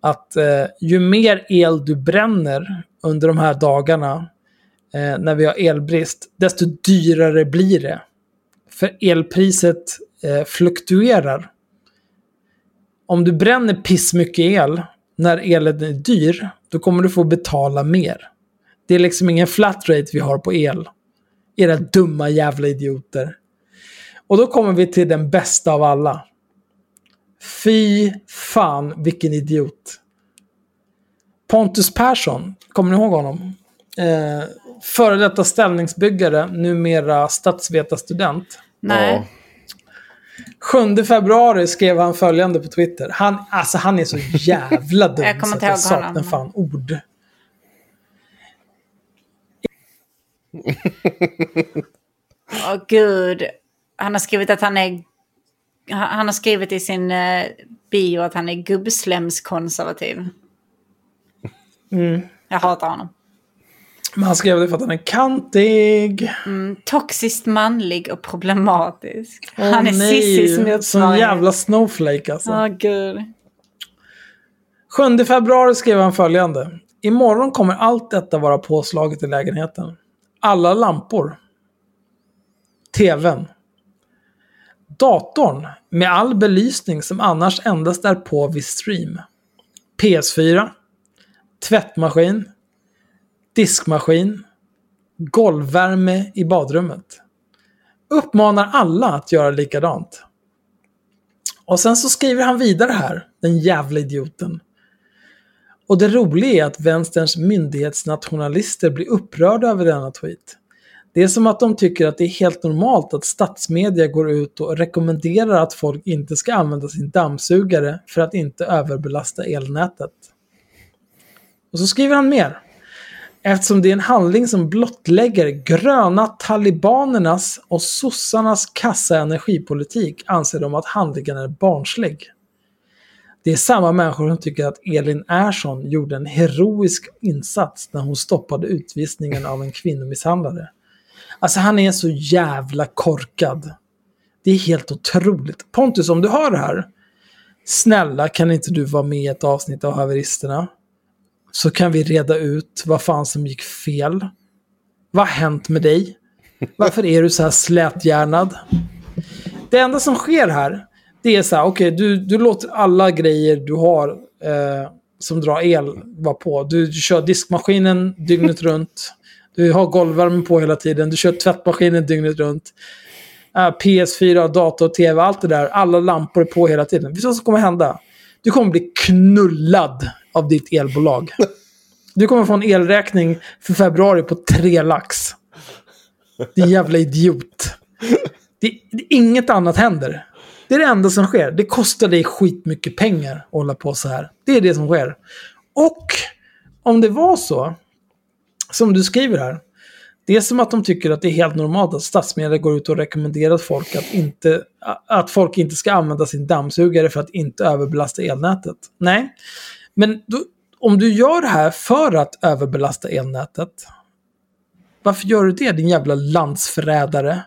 att eh, ju mer el du bränner under de här dagarna eh, när vi har elbrist, desto dyrare blir det. För elpriset eh, fluktuerar. Om du bränner pissmycket el när elen är dyr, då kommer du få betala mer. Det är liksom ingen flat rate vi har på el. Era dumma jävla idioter. Och då kommer vi till den bästa av alla. Fy fan vilken idiot. Pontus Persson, kommer ni ihåg honom? Eh, före detta ställningsbyggare, numera statsvetarstudent. Nej. 7 februari skrev han följande på Twitter. Han, alltså han är så *laughs* jävla dum Jag kommer så inte att jag saknar fan ord. *laughs* Åh gud. Han har skrivit att han är... Han har skrivit i sin eh, bio att han är gubbslemskonservativ. Mm. Jag hatar honom. Men han skrev det för att han är kantig. Toxiskt manlig och problematisk. Åh, han är Cissis motsvarighet. jävla snowflake alltså. Åh gud. 7 februari skrev han följande. Imorgon kommer allt detta vara påslaget i lägenheten. Alla lampor. TVn. Datorn med all belysning som annars endast är på vid stream. PS4. Tvättmaskin. Diskmaskin. Golvvärme i badrummet. Uppmanar alla att göra likadant. Och sen så skriver han vidare här, den jävla idioten. Och det roliga är att vänsterns myndighetsnationalister blir upprörda över denna tweet. Det är som att de tycker att det är helt normalt att statsmedia går ut och rekommenderar att folk inte ska använda sin dammsugare för att inte överbelasta elnätet. Och så skriver han mer. Eftersom det är en handling som blottlägger gröna talibanernas och sossarnas kassa energipolitik anser de att handlingen är barnslig. Det är samma människor som tycker att Elin Ersson gjorde en heroisk insats när hon stoppade utvisningen av en kvinnomisshandlare. Alltså han är så jävla korkad. Det är helt otroligt. Pontus, om du hör det här. Snälla, kan inte du vara med i ett avsnitt av Haveristerna? Så kan vi reda ut vad fan som gick fel. Vad har hänt med dig? Varför är du så här släthjärnad? Det enda som sker här, det är så här, okej, du, du låter alla grejer du har eh, som drar el vara på. Du, kör diskmaskinen dygnet *laughs* runt. Du har golvvärme på hela tiden. Du kör tvättmaskinen dygnet runt. Eh, PS4, dator, tv, allt det där. Alla lampor är på hela tiden. Vet du vad som kommer hända? Du kommer bli knullad av ditt elbolag. *laughs* Du kommer få en elräkning för februari på tre lax. Din jävla idiot. Det, det, inget annat händer. Det är det enda som sker. Det kostar dig skitmycket pengar att hålla på så här. Det är det som sker. Och om det var så, som du skriver här. Det är som att de tycker att det är helt normalt att statsmedel går ut och rekommenderar folk att, inte, att folk inte ska använda sin dammsugare för att inte överbelasta elnätet. Nej, men då, om du gör det här för att överbelasta elnätet, varför gör du det din jävla landsförrädare?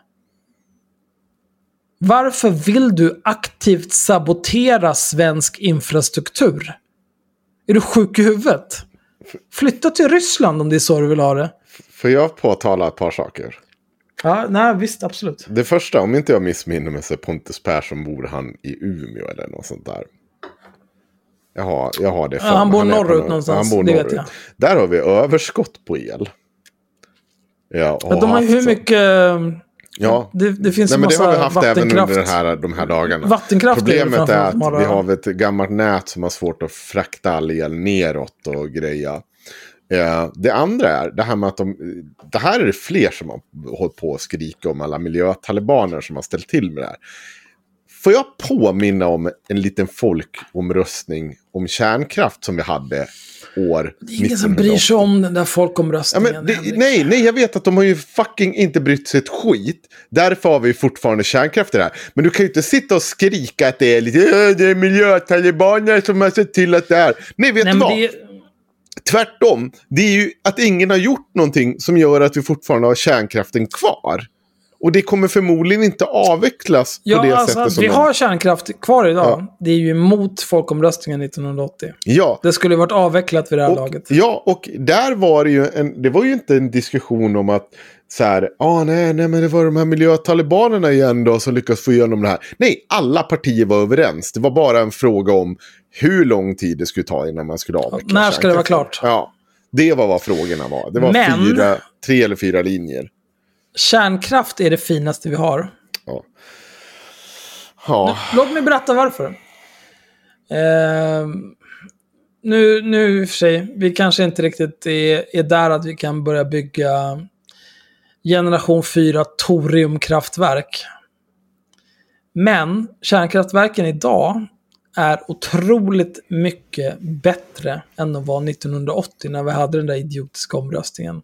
Varför vill du aktivt sabotera svensk infrastruktur? Är du sjuk i huvudet? Flytta till Ryssland om det är så du vill ha det. Får jag påtala ett par saker? Ja, nej, visst, absolut. Det första, om inte jag missminner mig så är Pontus Persson bor han i Umeå eller något sånt där. Jag har, jag har det för Ja, han bor på norrut norr- någonstans, Han bor det vet norrut. jag. Där har vi överskott på el. Ja, de har ju hur mycket... Ja, Det, det finns Nej, en men det har vi haft även under den här, de här dagarna. Vattenkraft Problemet är att vi har ett gammalt nät som har svårt att frakta all el neråt och greja. Eh, det andra är det här med att de... Det här är det fler som har hållit på att skrika om alla miljötalibaner som har ställt till med det här. Får jag påminna om en liten folkomröstning om kärnkraft som vi hade år Det är ingen som bryr sig om den där Ja, folkomröstningen. men det, nej, nej, jag vet att de har ju fucking inte brytt sig ett skit. Därför har vi fortfarande kärnkraft i det här. Men du kan ju inte sitta och skrika att det är lite "Äh, det är miljötalibaner som har sett till att det är. Nej, vet Nej, du vad? det, Tvärtom, det är ju att ingen har gjort någonting som gör att vi fortfarande har kärnkraften kvar. Och det kommer förmodligen inte avvecklas Ja, på det alltså sättet som vi har kärnkraft kvar idag, Ja. det är ju emot folkomröstningen 1980. Ja, Det skulle varit avvecklat vid det här och, laget. ja, och där var det ju en, det var ju inte en diskussion om att så här, ah, nej, nej, men det var de här miljötalibanerna igen då som lyckas få igenom det här. Nej, alla partier var överens. Det var bara en fråga om hur lång tid det skulle ta innan man skulle avveckla när ska det vara klart? Ja, det var vad frågorna var. Det var Men- fyra, tre eller fyra linjer. Kärnkraft är det finaste vi har. Ja, Låt mig berätta varför. Ehm, nu, nu i och för sig, vi kanske inte riktigt är, är där att vi kan börja bygga generation 4 toriumkraftverk. Men kärnkraftverken idag är otroligt mycket bättre än de var 1980 när vi hade den där idiotiska omröstningen.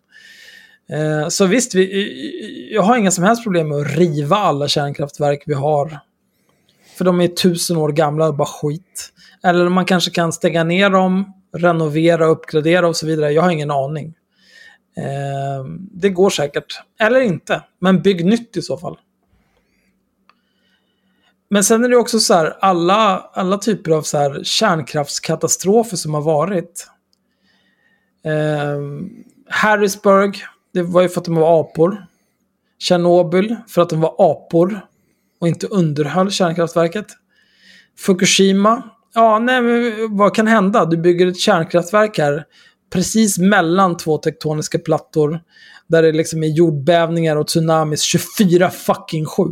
Eh, Så visst, vi, jag har inga som helst problem med att riva alla kärnkraftverk vi har. För de är tusen år gamla och bara skit. Eller man kanske kan stänga ner dem, renovera, uppgradera och så vidare. Jag har ingen aning. Eh, det går säkert. Eller inte. Men bygg nytt i så fall. Men sen är det också så här, alla, alla typer av så här kärnkraftskatastrofer som har varit. Eh, Harrisburg, det var ju för att de var apor. Tjernobyl, för att de var apor och inte underhöll kärnkraftverket. Fukushima, ja, nej, men vad kan hända? Du bygger ett kärnkraftverk här precis mellan två tektoniska plattor där det liksom är jordbävningar och tsunamis 24 fucking 7.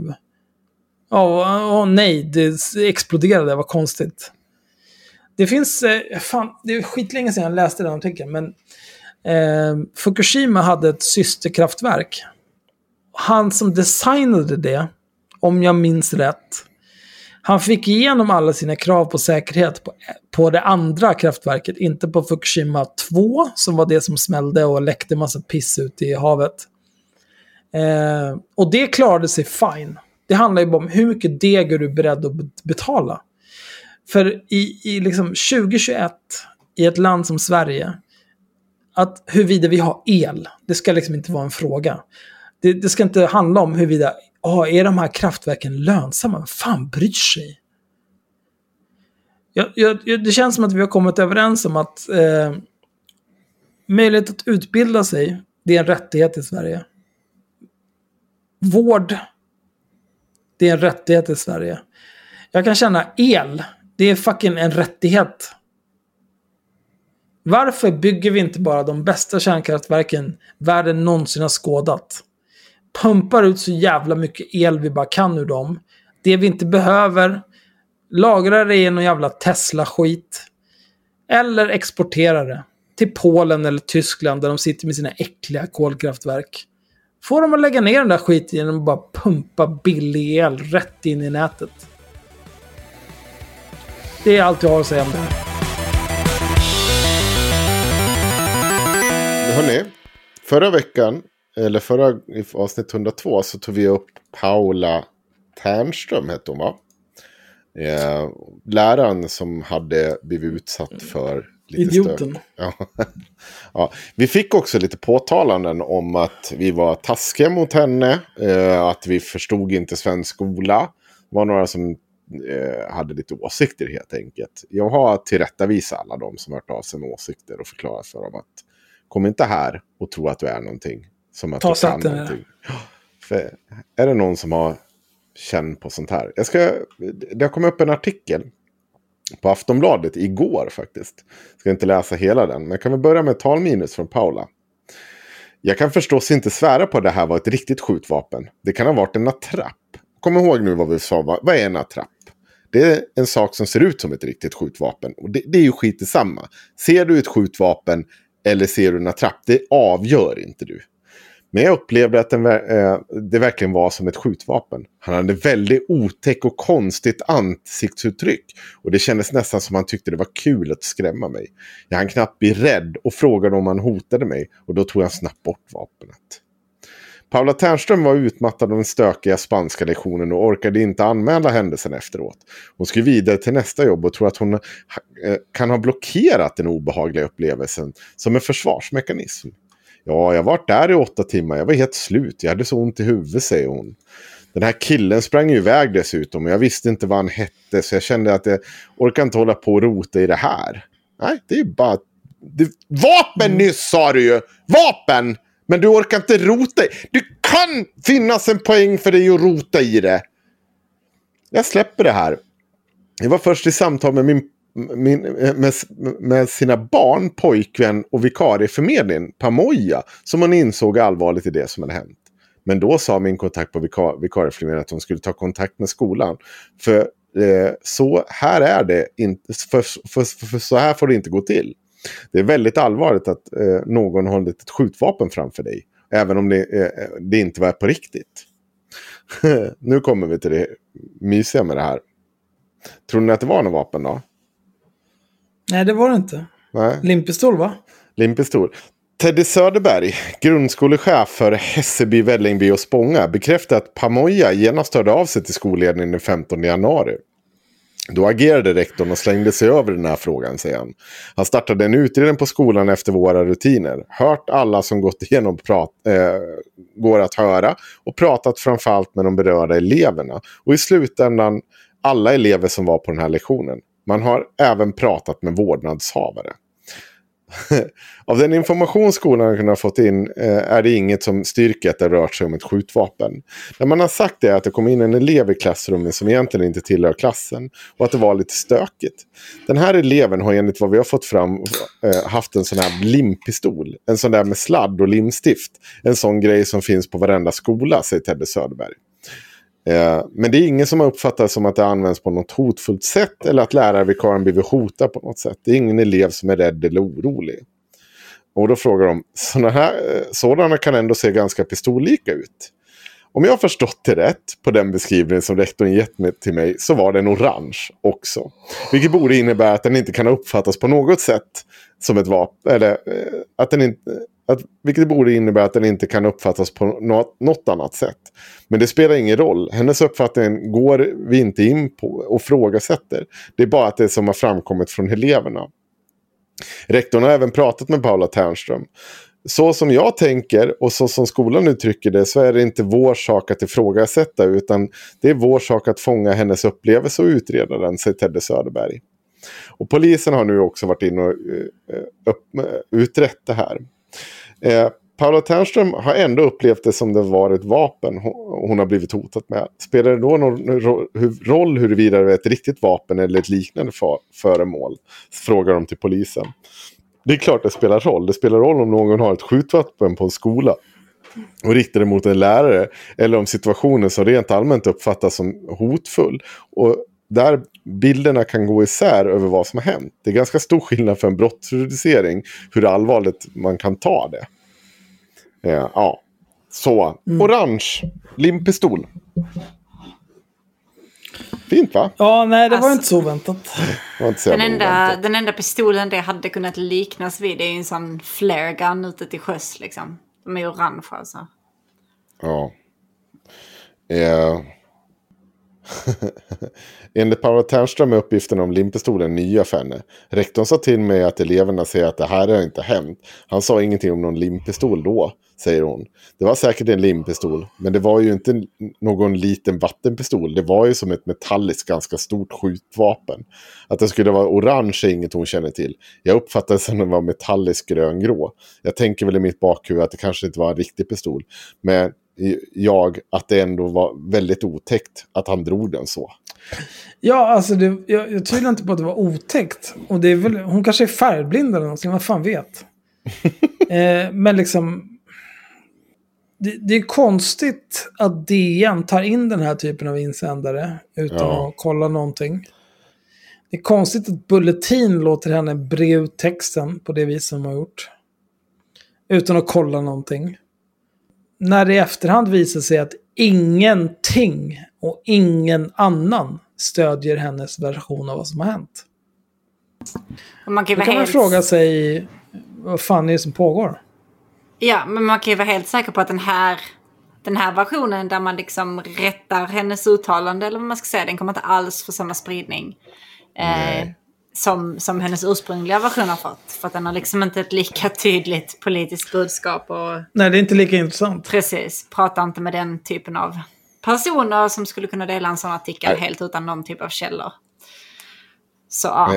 Ja, åh nej, det exploderade, vad konstigt. Det finns, eh, fan, det är skitlänge sedan jag läste den artikeln, men eh, Fukushima hade ett systerkraftverk. Han som designade det, om jag minns rätt, han fick igenom alla sina krav på säkerhet på, på det andra kraftverket, inte på Fukushima 2, som var det som smällde och läckte massa piss ut i havet. Eh, och det klarade sig fine. Det handlar ju bara om hur mycket deg är du beredd att betala. För i, i liksom 2021, i ett land som Sverige, att huruvida vi har el, det ska liksom inte vara en fråga. Det, det ska inte handla om huruvida, oh, är de här kraftverken lönsamma? Vem fan bryr sig? Jag, jag- det känns som att vi har kommit överens om att eh, möjlighet att utbilda sig, det är en rättighet i Sverige. Vård, det är en rättighet i Sverige. Jag kan känna el, det är fucking en rättighet. Varför bygger vi inte bara de bästa kärnkraftverken världen någonsin har skådat? Pumpar ut så jävla mycket el vi bara kan ur dem. Det vi inte behöver, lagrar det i någon jävla Tesla-skit. Eller exporterar det till Polen eller Tyskland där de sitter med sina äckliga kolkraftverk. Får dem att lägga ner den där skiten genom att bara pumpa billig el rätt in i nätet. Det är allt jag har att säga om det här. Hörrni, förra veckan, eller förra avsnitt 102, så tog vi upp Paula Ternström, hette hon va? Eh, läraren som hade blivit utsatt för lite Idioten. Ja. *laughs* ja. Vi fick också lite påtalanden om att vi var taskiga mot henne, eh, att vi förstod inte svensk skola. Det var några som eh, hade lite åsikter helt enkelt. Jag har tillrättavisat alla de som har hört av sig med åsikter och förklarat för dem att kom inte här och tro att du är någonting. Som att Ta du kan någonting. För är det någon som har känn på sånt här? Jag ska, det har kommit upp en artikel på Aftonbladet igår faktiskt. Ska inte läsa hela den, men jag kan väl börja med talminus från Paula. Jag kan förstås inte svära på att det här var ett riktigt skjutvapen. Det kan ha varit en attrapp. Kom ihåg nu vad vi sa. Vad är en attrapp? Det är en sak som ser ut som ett riktigt skjutvapen. Och det, det är ju skit i samma. Ser du ett skjutvapen eller ser du en attrapp? Det avgör inte du. Men jag upplevde att den, eh, det verkligen var som ett skjutvapen. Han hade väldigt otäck och konstigt ansiktsuttryck. Och det kändes nästan som han tyckte det var kul att skrämma mig. Jag hann knappt bli rädd och frågade om han hotade mig. Och då tog han snabbt bort vapnet. Paula Ternström var utmattad av den stökiga spanska lektionen och orkade inte anmäla händelsen efteråt. Hon skulle vidare till nästa jobb och tror att hon eh, kan ha blockerat den obehagliga upplevelsen som en försvarsmekanism. Ja, jag var där i åtta timmar. Jag var helt slut. Jag hade så ont i huvudet, säger hon. Den här killen sprang ju iväg dessutom och jag visste inte vad han hette så jag kände att jag orkar inte hålla på och rota i det här. Nej, det är ju bara... Det... Vapen nyss sa du ju! Vapen! Men du orkar inte rota i... Det kan finnas en poäng för dig att rota i det. Jag släpper det här. Jag var först i samtal med min min, med, med, sina barn, pojkvän och vikarieförmedlingen, Pamoja, som man insåg allvarligt i det som hade hänt. Men då sa min kontakt på vikar, vikarieförmedlingen att hon skulle ta kontakt med skolan. För eh, så här är det inte, för, för, för, för, så här får det inte gå till. Det är väldigt allvarligt att eh, någon har ett skjutvapen framför dig. Även om det, eh, det inte var på riktigt. *laughs* nu kommer vi till det mysiga med det här. Tror ni att det var något vapen då? Nej, det var det inte. Nej. Limpistol va? Limpistol. Teddy Söderberg, grundskolechef för Hässelby, Vällingby och Spånga, bekräftar att Pamoja genast hörde av sig till skolledningen den 15 januari. Då agerade rektorn och slängde sig över den här frågan, säger han. Han startade en utredning på skolan efter våra rutiner. Hört alla som gått igenom prat, eh, går att höra och pratat framförallt med de berörda eleverna. Och i slutändan alla elever som var på den här lektionen. Man har även pratat med vårdnadshavare. Av den information skolan har kunnat fått in eh, är det inget som styrker att det rört sig om ett skjutvapen. Det man har sagt är att det kom in en elev i klassrummet som egentligen inte tillhör klassen och att det var lite stökigt. Den här eleven har enligt vad vi har fått fram eh, haft en sån här limpistol. En sån där med sladd och limstift. En sån grej som finns på varenda skola, säger Tedde Söderberg. Eh, men det är ingen som har uppfattat som att det används på något hotfullt sätt eller att lärarvikarien blivit hotad på något sätt. Det är ingen elev som är rädd eller orolig. Och då frågar de, sådana, här, eh, sådana kan ändå se ganska pistollika ut. Om jag har förstått det rätt på den beskrivningen som rektorn gett till mig så var den orange också. Vilket borde innebära att den inte kan uppfattas på något sätt som ett vapen. Eller eh, att den inte, att, vilket borde innebära att den inte kan uppfattas på något, något annat sätt. Men det spelar ingen roll. Hennes uppfattning går vi inte in på och frågasätter. Det är bara att det som har framkommit från eleverna. Rektorn har även pratat med Paula Ternström. Så som jag tänker och så som skolan uttrycker det så är det inte vår sak att ifrågasätta utan det är vår sak att fånga hennes upplevelse och utreda den, säger Tedde Söderberg. Och polisen har nu också varit inne och eh, upp, eh, utrett det här. Eh, Paula Ternström har ändå upplevt det som det var ett vapen hon har blivit hotat med. Spelar det då någon roll huruvida det är ett riktigt vapen eller ett liknande föremål? Frågar de till polisen. Det är klart det spelar roll. Det spelar roll om någon har ett skjutvapen på en skola och riktar det mot en lärare. Eller om situationen som rent allmänt uppfattas som hotfull. Och där bilderna kan gå isär över vad som har hänt. Det är ganska stor skillnad för en brottsrubricering hur allvarligt man kan ta det. Eh, ja, så. Mm. Orange, limpistol. Fint va? Ja, nej det alltså, var inte så oväntat. Inte den, enda, den enda pistolen det hade kunnat liknas vid är en sån flare gun ute till sjöss liksom. De är orange alltså. Ja. Eh. *laughs* Enligt Paula Ternström är uppgiften om limpistolen nya för henne. Rektorn sa till mig att eleverna säger att det här har inte hänt. Han sa ingenting om någon limpistol då, säger hon. Det var säkert en limpistol, men det var ju inte någon liten vattenpistol. Det var ju som ett metalliskt ganska stort skjutvapen. Att det skulle vara orange är inget hon känner till. Jag uppfattade det som att den var metallisk gröngrå. Jag tänker väl i mitt bakhuvud att det kanske inte var en riktig pistol. Men jag att det ändå var väldigt otäckt att han drog den så. Ja, alltså det, jag, jag tvivlar inte på att det var otäckt. Och det är väl, hon kanske är färgblind eller någonting, vad fan vet. *laughs* eh, men liksom... Det, det, är konstigt att DN tar in den här typen av insändare utan ja. att kolla någonting. Det är konstigt att Bulletin låter henne bre ut texten på det vis som de har gjort. Utan att kolla någonting när det i efterhand visar sig att ingenting och ingen annan stödjer hennes version av vad som har hänt. man kan, Då kan helt... man fråga sig vad fan är det som pågår? Ja, men man kan ju vara helt säker på att den här Den här versionen där man liksom rättar hennes uttalande, eller vad man ska säga, den kommer inte alls få samma spridning. Eh, som, som hennes ursprungliga version har fått. För att den har liksom inte ett lika tydligt politiskt budskap. Och Nej, det är inte lika intressant. precis, pratar inte med den typen av personer som skulle kunna dela en sån artikel Nej. helt utan någon typ av källor. Så ja.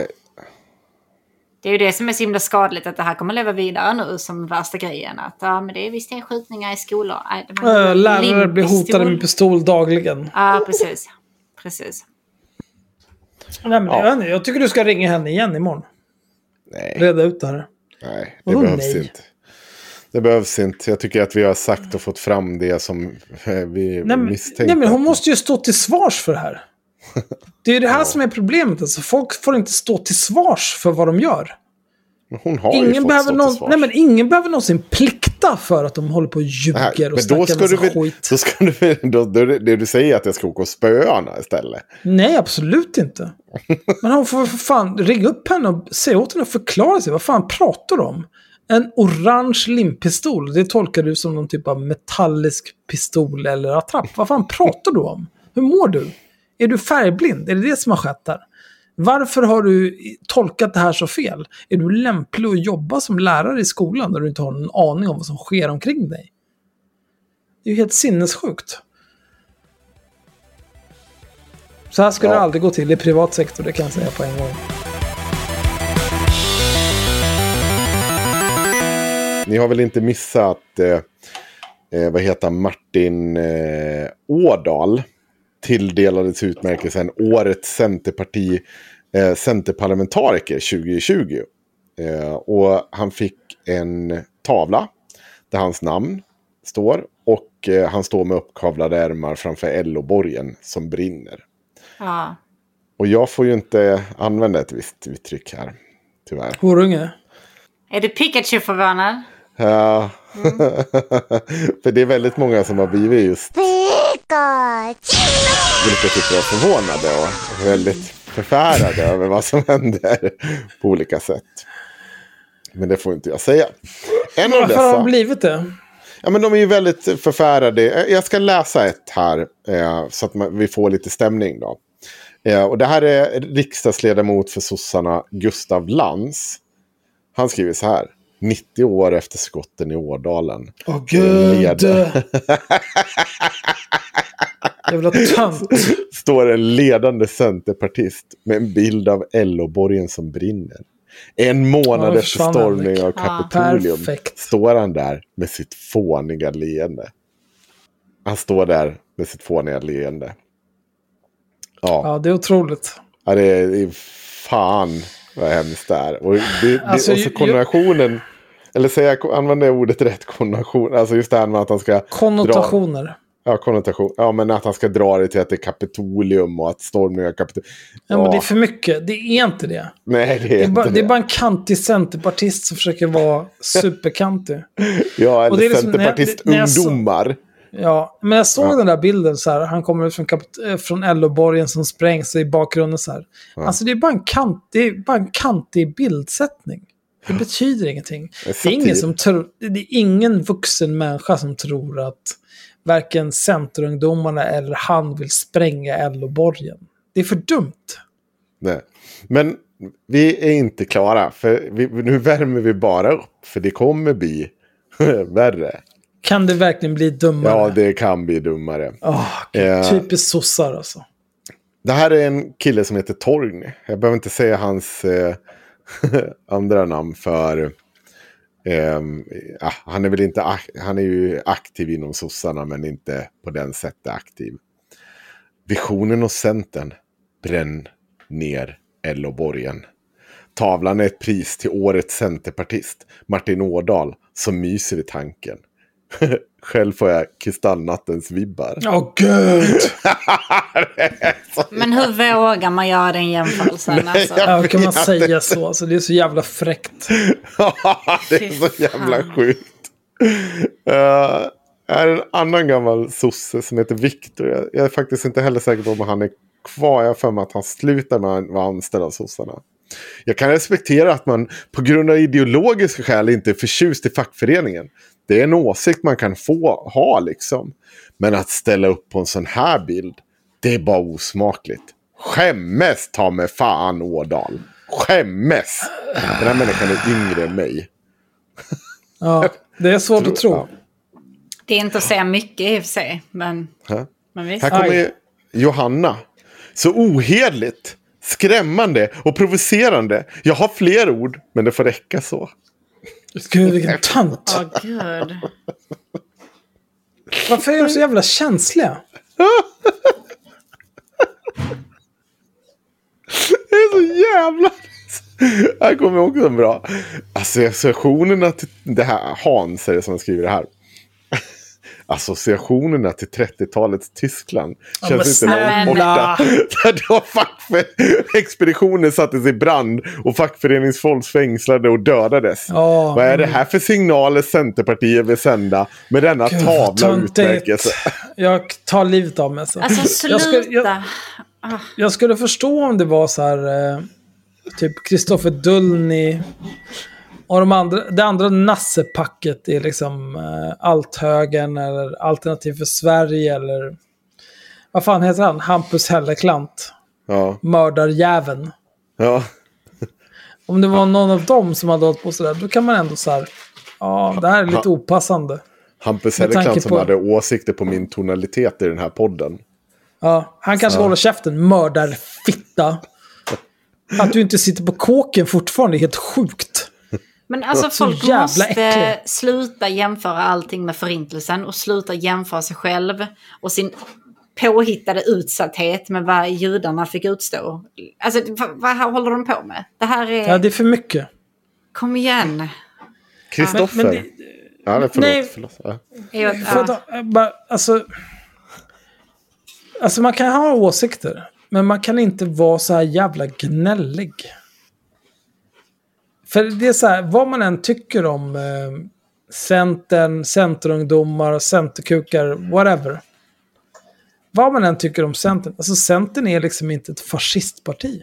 Det är ju det som är så himla skadligt att det här kommer leva vidare nu som värsta grejen. Att ja, men det är visst det är skjutningar i skolor. Äh, lärare blir hotade med pistol dagligen. Ja, precis. Precis. Nej, men Ja. jag, jag tycker du ska ringa henne igen imorgon. Nej, Reda ut det här. nej det Vadå behövs nej? inte. Det behövs inte. Jag tycker att vi har sagt och fått fram det som eh, vi Nej, misstänkte. nej, men hon måste ju stå till svars för det här. Det är det här som är problemet. Alltså, folk får inte stå till svars för vad de gör. Hon har ju Ingen fått behöver, någon, nej, men ingen behöver någonsin plikta för att de håller på och Nej, ljuger och men då snackar massa du skit. då ska du då, då, det du säger att jag ska åka och spöa henne istället. Nej, absolut inte. Men hon får för fan ringa upp henne och säga åt henne att förklara sig. Vad fan pratar du om? En orange limpistol, det tolkar du som någon typ av metallisk pistol eller attrapp. Vad fan pratar du om? Hur mår du? Är du färgblind? Är det det som har skett där? Varför har du tolkat det här så fel? Är du lämplig att jobba som lärare i skolan när du inte har någon aning om vad som sker omkring dig? Det är ju helt sinnessjukt. Så här ska Ja. det aldrig gå till i privat sektor, det kan jag säga på en gång. Ni har väl inte missat, eh, eh, vad heter Martin eh, Ådahl tilldelades utmärkelsen Årets Centerparti, eh, Centerparlamentariker 2020. Eh, och han fick en tavla där hans namn står och eh, han står med uppkavlade ärmar framför LO-borgen som brinner. Ja. Och jag får ju inte använda ett visst uttryck här, tyvärr. Horunge. Är du Pikachu-förvånad? Ja. *laughs* För det är väldigt många som har blivit just... Vilka tycker är förvånade och väldigt förfärade över vad som händer på olika sätt. Men det får inte jag säga. En av Varför har de dessa... blivit det? Ja, men de är ju väldigt förfärade. Jag ska läsa ett här eh, så att man, vi får lite stämning då. Eh, och det här är riksdagsledamot för sossarna Gustav Lantz. Han skriver så här. 90 år efter skotten i Ådalen. Åh gud! *laughs* Jävla tönt. *laughs* står en ledande centerpartist med en bild av LO-borgen som brinner. En månad efter stormning av Kapitolium Perfekt. står han där med sitt fåniga leende. Han står där med sitt fåniga leende. Ja, Ja, det är otroligt. ja det, är, det är fan vad hemskt det är. Och, det, det, Alltså, och så konnotationen, eller säga, använder jag ordet rätt konnotation, alltså just det här med att han ska dra, Konnotationer. Ja, konnotation. Ja, men att han ska dra det till att det är Kapitolium och att stormningen av Kapitolium. Ja, men det är för mycket. Det är inte det. Nej, det är, Det är, inte bara, det. det är bara en kantig centerpartist som försöker vara superkantig. *laughs* Ja, eller är liksom- centerpartistungdomar. Ja, men jag såg Ja. den där bilden så här. Han kommer ut från, eh, från LO-borgen som sprängs i bakgrunden så här. Alltså det är bara en, kant, det är bara en kantig bildsättning. Det betyder ingenting. Det är ingen som tror, det är ingen vuxen människa som tror att varken Centerungdomarna eller han vill spränga LO-borgen. Det är för dumt. Nej. Men vi är inte klara, för vi, nu värmer vi bara upp. För det kommer bli *laughs* värre. Kan det verkligen bli dummare? Ja, det kan bli dummare. Åh, gud, Eh. Typiskt sossar alltså. Det här är en kille som heter Torgny. Jag behöver inte säga hans eh, *laughs* andra namn för... ehm, ja, han är väl inte... Han är ju aktiv inom sossarna men inte på den sättet aktiv. Visionen hos Centern. Bränn ner LO-borgen. Tavlan är ett pris till årets centerpartist. Martin Ådahl som myser i tanken. *laughs* Själv får jag kristallnattens vibbar. Åh gud! *laughs* Men hur vågar man göra den jämförelsen? Alltså? jag- Ja, hur kan man säga så? Alltså, det är så jävla fräckt. *laughs* det är så jävla sjukt. Uh, är en annan gammal sosse som heter Viktor. Jag, jag är faktiskt inte heller säker på om han är kvar. Jag har för mig att han slutar med att vara anställd av sossarna. Jag kan respektera att man på grund av ideologiska skäl inte är förtjust i fackföreningen. Det är en åsikt man kan få ha liksom. Men att ställa upp på en sån här bild, det är bara osmakligt. Skämmes ta med fan Ådal. Skämmes! Den här människan är yngre än mig. *laughs* Ja, det är svårt att tro. Det är inte att säga mycket i och för sig, men, Här, men visst. här kommer Aj. Johanna. Så ohederligt, skrämmande och provocerande. Jag har fler ord, men det får räcka så. Gud, vilken tönt. Åh gud. Varför är de så jävla känsliga? Det är så jävla... Här kommer också en bra. Associationerna till det här. Hans är det som skriver det här. Associationerna till 30-talets Tyskland. Ja, Känns inte långt borta. *laughs* Där då fackför... *laughs* expeditionen sattes i brand och fackföreningsfolk fängslade och dödades. Ja, Vad är det här för signaler Centerpartiet vill sända med denna Gud, tavla utmärkelse? *laughs* Jag tar livet av mig. Så. Alltså Jag skulle- sluta. jag, jag skulle förstå om det var så här... Eh, typ Kristoffer Dullny. Och de andra, det andra nassepacket är liksom eh, Althögern eller Alternativ för Sverige eller... Vad fan heter han? Hampus Helleklant. Ja, Mördarjäveln. ja. *laughs* Om det var någon av dem som hade hållit på sådär, då kan man ändå så här... Ja, det här är lite opassande. Hampus Helleklant som på- hade åsikter på min tonalitet i den här podden. Ja, han kanske håller käften, mördarfitta. Att du inte sitter på kåken fortfarande är helt sjukt. Men alltså Så folk måste äcklig. sluta jämföra allting med förintelsen och sluta jämföra sig själv och sin påhittade utsatthet med vad judarna fick utstå. Alltså vad, vad håller de på med? Det här är... Ja, det är för mycket. Kom igen. Kristoffer. Men- men det- ja, nej, förlåt. nej. förlåt. Ja. Jag, ja. bara, alltså, alltså man kan ha åsikter, men man kan inte vara så här jävla gnällig. För det är så här, vad man än tycker om eh, Centern, Centerungdomar, Centerkukar, whatever. Vad man än tycker om Centern, alltså Centern är liksom inte ett fascistparti.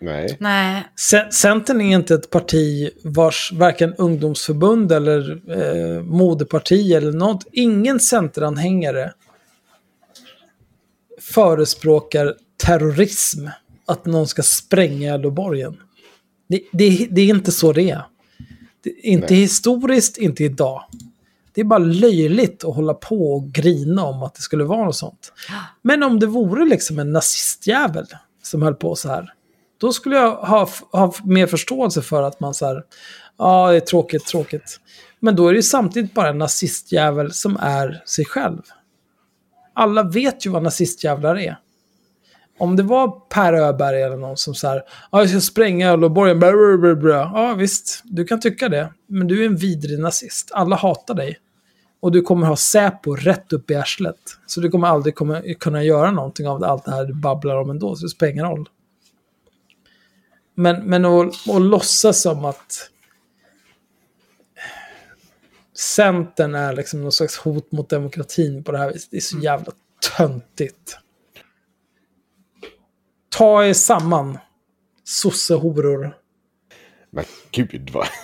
Nej. Nej, Ce- Centern är inte ett parti vars varken ungdomsförbund eller eh, moderparti eller något, ingen centeranhängare förespråkar terrorism. Att någon ska spränga Eloborgen. Det, det, det är inte så det är. Det inte historiskt, inte idag. Det är bara löjligt att hålla på och grina om att det skulle vara något sånt. Men om det vore liksom en nazistjävel som höll på så här. Då skulle jag ha, ha mer förståelse för att man så här, ja det är tråkigt, tråkigt. Men då är det ju samtidigt bara en nazistjävel som är sig själv. Alla vet ju vad nazistjävlar är. Om det var Per Öberg eller någon som så här, ja jag ska spränga Öleborgen, ja ah. Ja visst, du kan tycka det. Men du är en vidrig nazist. Alla hatar dig. Och du kommer ha Säpo rätt upp i arslet. Så du kommer aldrig komma, kunna göra någonting av allt det här du babblar om ändå, så det spelar ingen roll. Men, men att, att låtsas som att Centern är liksom någon slags hot mot demokratin på det här viset, det är så jävla töntigt. Ta er samman, sossehoror. Men gud vad... *laughs*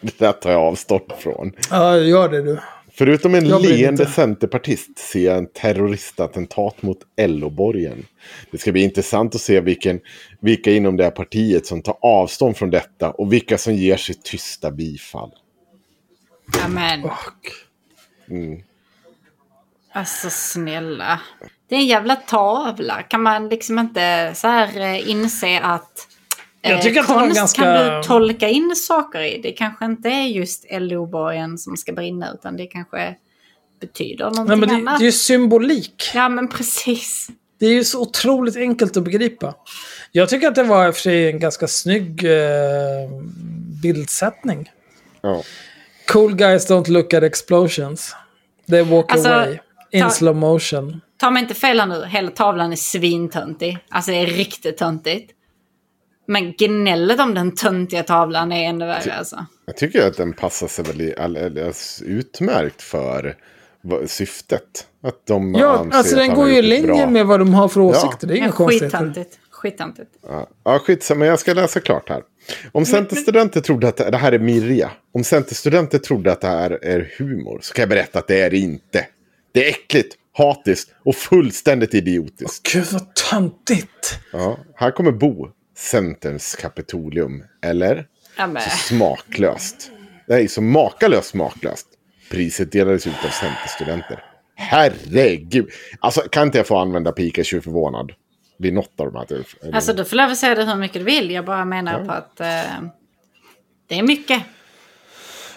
Det där tar jag avstånd från. Ja, gör det du. Förutom en leende inte. centerpartist ser jag en terroristattentat mot Elloborgen. Det ska bli intressant att se vilken, vilka inom det här partiet som tar avstånd från detta och vilka som ger sitt tysta bifall. ja, men Och, alltså snälla. Det är en jävla tavla. Kan man liksom inte så här eh, inse att Jag eh, tycker att det var konst ganska- kan du tolka in saker i. Det kanske inte är just LO-borgen som ska brinna utan det kanske betyder någonting nej, men det, annat. det är ju symbolik. Ja men precis. Det är ju så otroligt enkelt att begripa. Jag tycker att det var för sig en ganska snygg eh, bildsättning. Ja. Cool guys don't look at explosions. They walk Alltså, away. In ta- slow motion. Ta mig inte fel här nu, hela tavlan är svintöntig. Alltså det är riktigt töntigt. Men gnället om den töntiga tavlan är ännu värre alltså. Jag tycker att den passar sig väldigt all- alldeles utmärkt för syftet. Att de Ja, alltså den går ju i linje bra- med vad de har för åsikter. Det är inga konstigheter. skittöntigt. Ja, ja skitsamma, jag ska läsa klart här. Om Centerstudenter trodde att det, det här är Mirja. Om Centerstudenter trodde att det här är humor så kan jag berätta att det är det inte. Det är äckligt, hatiskt och fullständigt idiotiskt. Gud vad töntigt. Ja, här kommer Bo, Centerns Kapitolium. Eller? Ja, men. Så smaklöst. Nej, så makalöst smaklöst. Priset delades ut av Centerstudenter. Herregud. Alltså, kan inte jag få använda Pikachu förvånad? Vid något av de här. Typ? Alltså du får lov att säga det hur mycket du vill. Jag bara menar på att eh, det är mycket.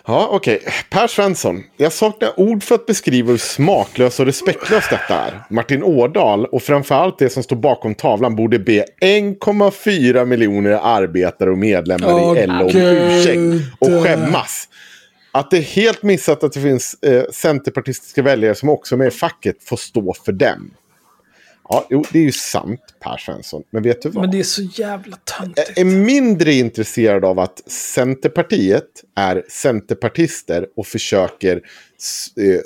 Ja, okej. Per Svensson. Jag saknar ord för att beskriva hur smaklöst och respektlöst detta är. Martin Årdal och framförallt det som står bakom tavlan borde be 1,4 miljoner arbetare och medlemmar Åh, i LO om ursäkt och skämmas. Att det är helt missat att det finns eh, centerpartistiska väljare som också är med i facket får stå för dem. Ja, jo, det är ju sant Per Svensson. Men vet du vad? Men det är så jävla töntigt. är mindre intresserad av att Centerpartiet är centerpartister och försöker eh,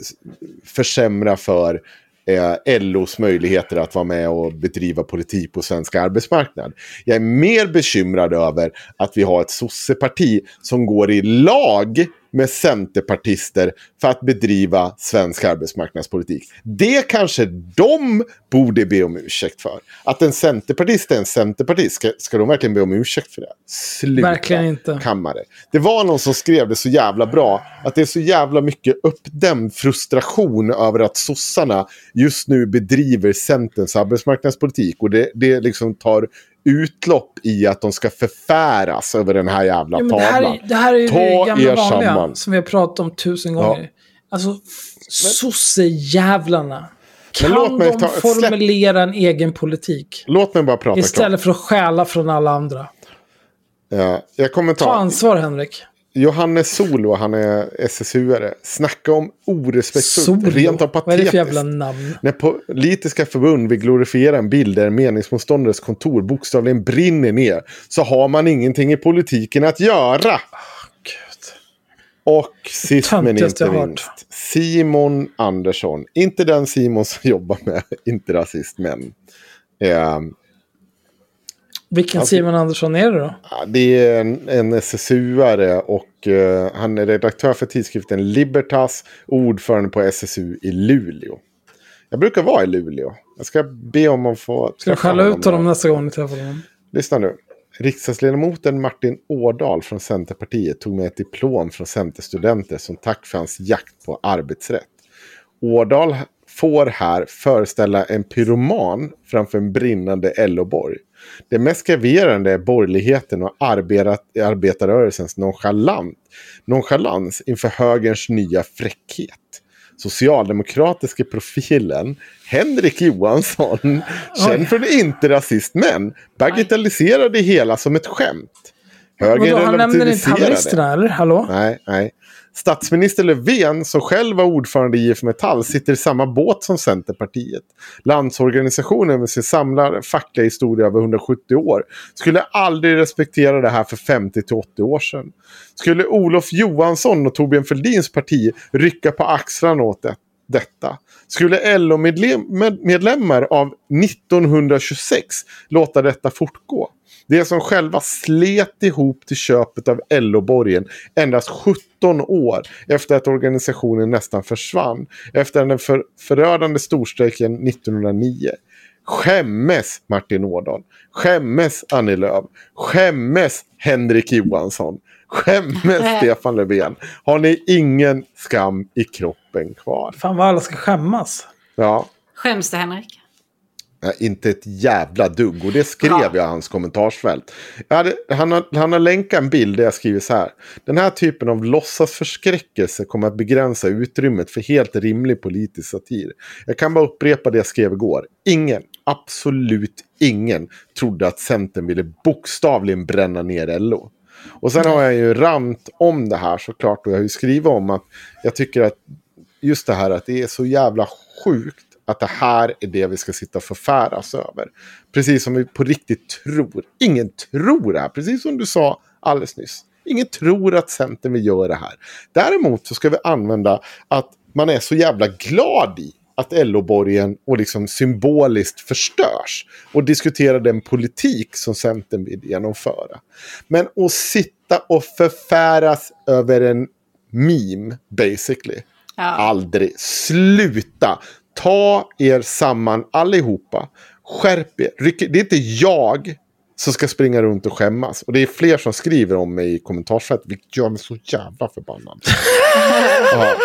försämra för eh, LOs möjligheter att vara med och bedriva politik på svensk arbetsmarknad. Jag är mer bekymrad över att vi har ett sosseparti som går i lag med centerpartister för att bedriva svensk arbetsmarknadspolitik. Det kanske de borde be om ursäkt för. Att en centerpartist är en centerpartist, ska, ska de verkligen be om ursäkt för det? Sluta, Verkligen inte. kammare. Det var någon som skrev det så jävla bra, att det är så jävla mycket uppdämd frustration över att sossarna just nu bedriver Centerns arbetsmarknadspolitik. Och det, det liksom tar utlopp i att de ska förfäras över den här jävla Ja, men det, tavlan. här, är- det här är ju Ta det gamla er vanliga samman. som vi har pratat om tusen Ja. gånger. Alltså, sossejävlarna. Men Kan låt mig de ta- formulera en egen politik? Låt mig bara prata klart. Istället för att stjäla från alla andra. Ja, jag kommer Ta ta ansvar, Henrik. Johannes Solo, han är SSU-are. Snacka om orespektfullt, rent av Vad är det patetiskt. för jävla namn? När politiska förbund vill glorifiera en bild där en meningsmotståndares kontor bokstavligen brinner ner så har man ingenting i politiken att göra. Gud. Och sist men inte minst, Simon Andersson. Inte den Simon som *laughs* jobbar med Inte rasist men. Eh, Vilken Alltså- Simon Andersson är det då? Det är en, en SSU-are och eh, han är redaktör för tidskriften Libertas och ordförande på SSU i Luleå. Jag brukar vara i Luleå. Jag ska be om att få Ska jag skälla ut honom nästa gång ni träffar honom? Lyssna nu. Riksdagsledamoten Martin Årdal från Centerpartiet tog med ett diplom från Centerstudenter som tack för hans jakt på arbetsrätt. Årdal får här föreställa en pyroman framför en brinnande LO-borg. Det mest graverande är borgerligheten och arbetat, arbetarrörelsens nonchalant, nonchalans inför högerns nya fräckhet. Socialdemokratiska profilen Henrik Johansson, *laughs* känd från Inte rasist men, bagatelliserar det hela som ett skämt. Högern Vadå, han nämner inte haveristerna, eller? Hallå? Nej, nej. Statsminister Löfven, som själv var ordförande i IF Metall, sitter i samma båt som Centerpartiet. Landsorganisationen med sin samlade fackliga historia över 170 år skulle aldrig respektera det här för 50-80 år sedan. Skulle Olof Johansson och Torbjörn Fälldins parti rycka på axlarna åt det, detta? Skulle LO-medlemmar av 1926 låta detta fortgå? Det som själva slet ihop till köpet av LO-borgen endast 17 år efter att organisationen nästan försvann. Efter den för, förödande storstrejken 1909. Skämmes Martin Ådahl. Skämmes Annie Lööf. Skämmes Henrik Johansson. Skämmes *laughs* Stefan Löfven. Har ni ingen skam i kroppen kvar? Fan vad alla ska skämmas. Ja. Skäms det Henrik? Nej, inte ett jävla dugg. Och det skrev Bra. jag i hans kommentarsfält. Hade, han, har, han har länkat en bild där jag skriver så här. Den här typen av låtsasförskräckelse kommer att begränsa utrymmet för helt rimlig politisk satir. Jag kan bara upprepa det jag skrev igår. Ingen, absolut ingen, trodde att Centern ville bokstavligen bränna ner LO. Och sen har jag ju rant om det här såklart. Och jag har ju skrivit om att jag tycker att just det här att det är så jävla sjukt att det här är det vi ska sitta och förfäras över. Precis som vi på riktigt tror. Ingen tror det här, precis som du sa alldeles nyss. Ingen tror att Centern vill göra det här. Däremot så ska vi använda att man är så jävla glad i att LO-borgen och liksom symboliskt förstörs. Och diskutera den politik som Centern vill genomföra. Men att sitta och förfäras över en meme, basically. Ja. Aldrig. Sluta. Ta er samman allihopa. Skärp er. Det är inte jag som ska springa runt och skämmas. Och det är fler som skriver om mig i kommentarsfältet, vilket gör mig så jävla förbannad. *laughs* ja.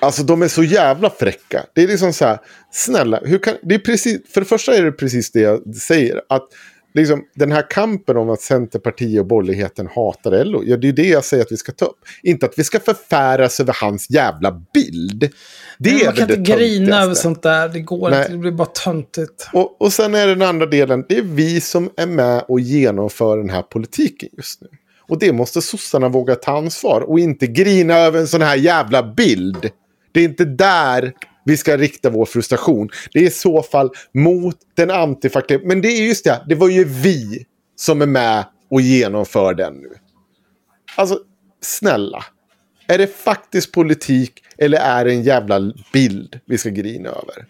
Alltså de är så jävla fräcka. Det är liksom så här, snälla, hur kan, det är precis, för det första är det precis det jag säger. Att liksom, den här kampen om att Centerpartiet och borgerligheten hatar LO, ja, det är det jag säger att vi ska ta upp. Inte att vi ska förfäras över hans jävla bild. Det är Man kan väl inte det grina över sånt där. Det går Nej. inte. Det blir bara töntigt. Och, och sen är det den andra delen, det är vi som är med och genomför den här politiken just nu. Och det måste sossarna våga ta ansvar och inte grina över en sån här jävla bild. Det är inte där vi ska rikta vår frustration. Det är i så fall mot den antifackliga. Men det är just det, det var ju vi som är med och genomför den nu. Alltså, snälla. Är det faktisk politik eller är det en jävla bild vi ska grina över?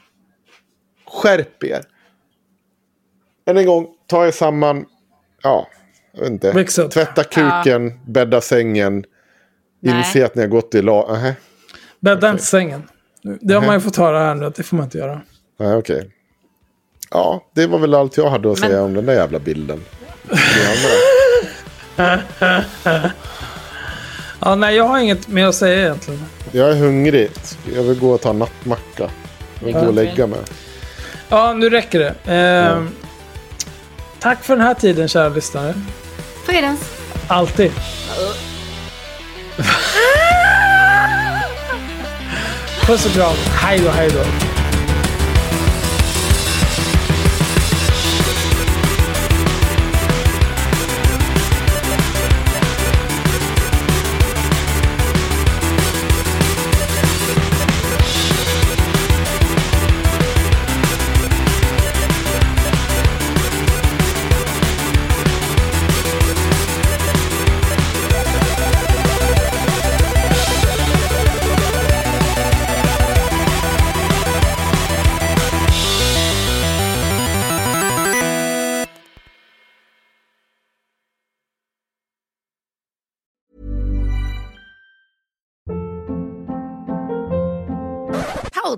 Skärp er. Än en gång, ta er samman. Ja, jag vet inte. Tvätta kuken, bädda sängen. Nej. Inse att ni har gått i lag. Nähä. Bädda inte sängen. Det har man ju fått höra här nu att det får man inte göra. Nej, okej. Ja, det var väl allt jag hade att Men- säga om den där jävla bilden. *laughs* Ja, nej, jag har inget mer att säga egentligen. Jag är hungrig. Jag vill gå och ta nattmacka. Jag vill gå och lägga mig. Ja, nu räcker det. Eh, Tack för den här tiden, kära lyssnare. Fridens. Alltid. Puss och kram. Hej då, hej då.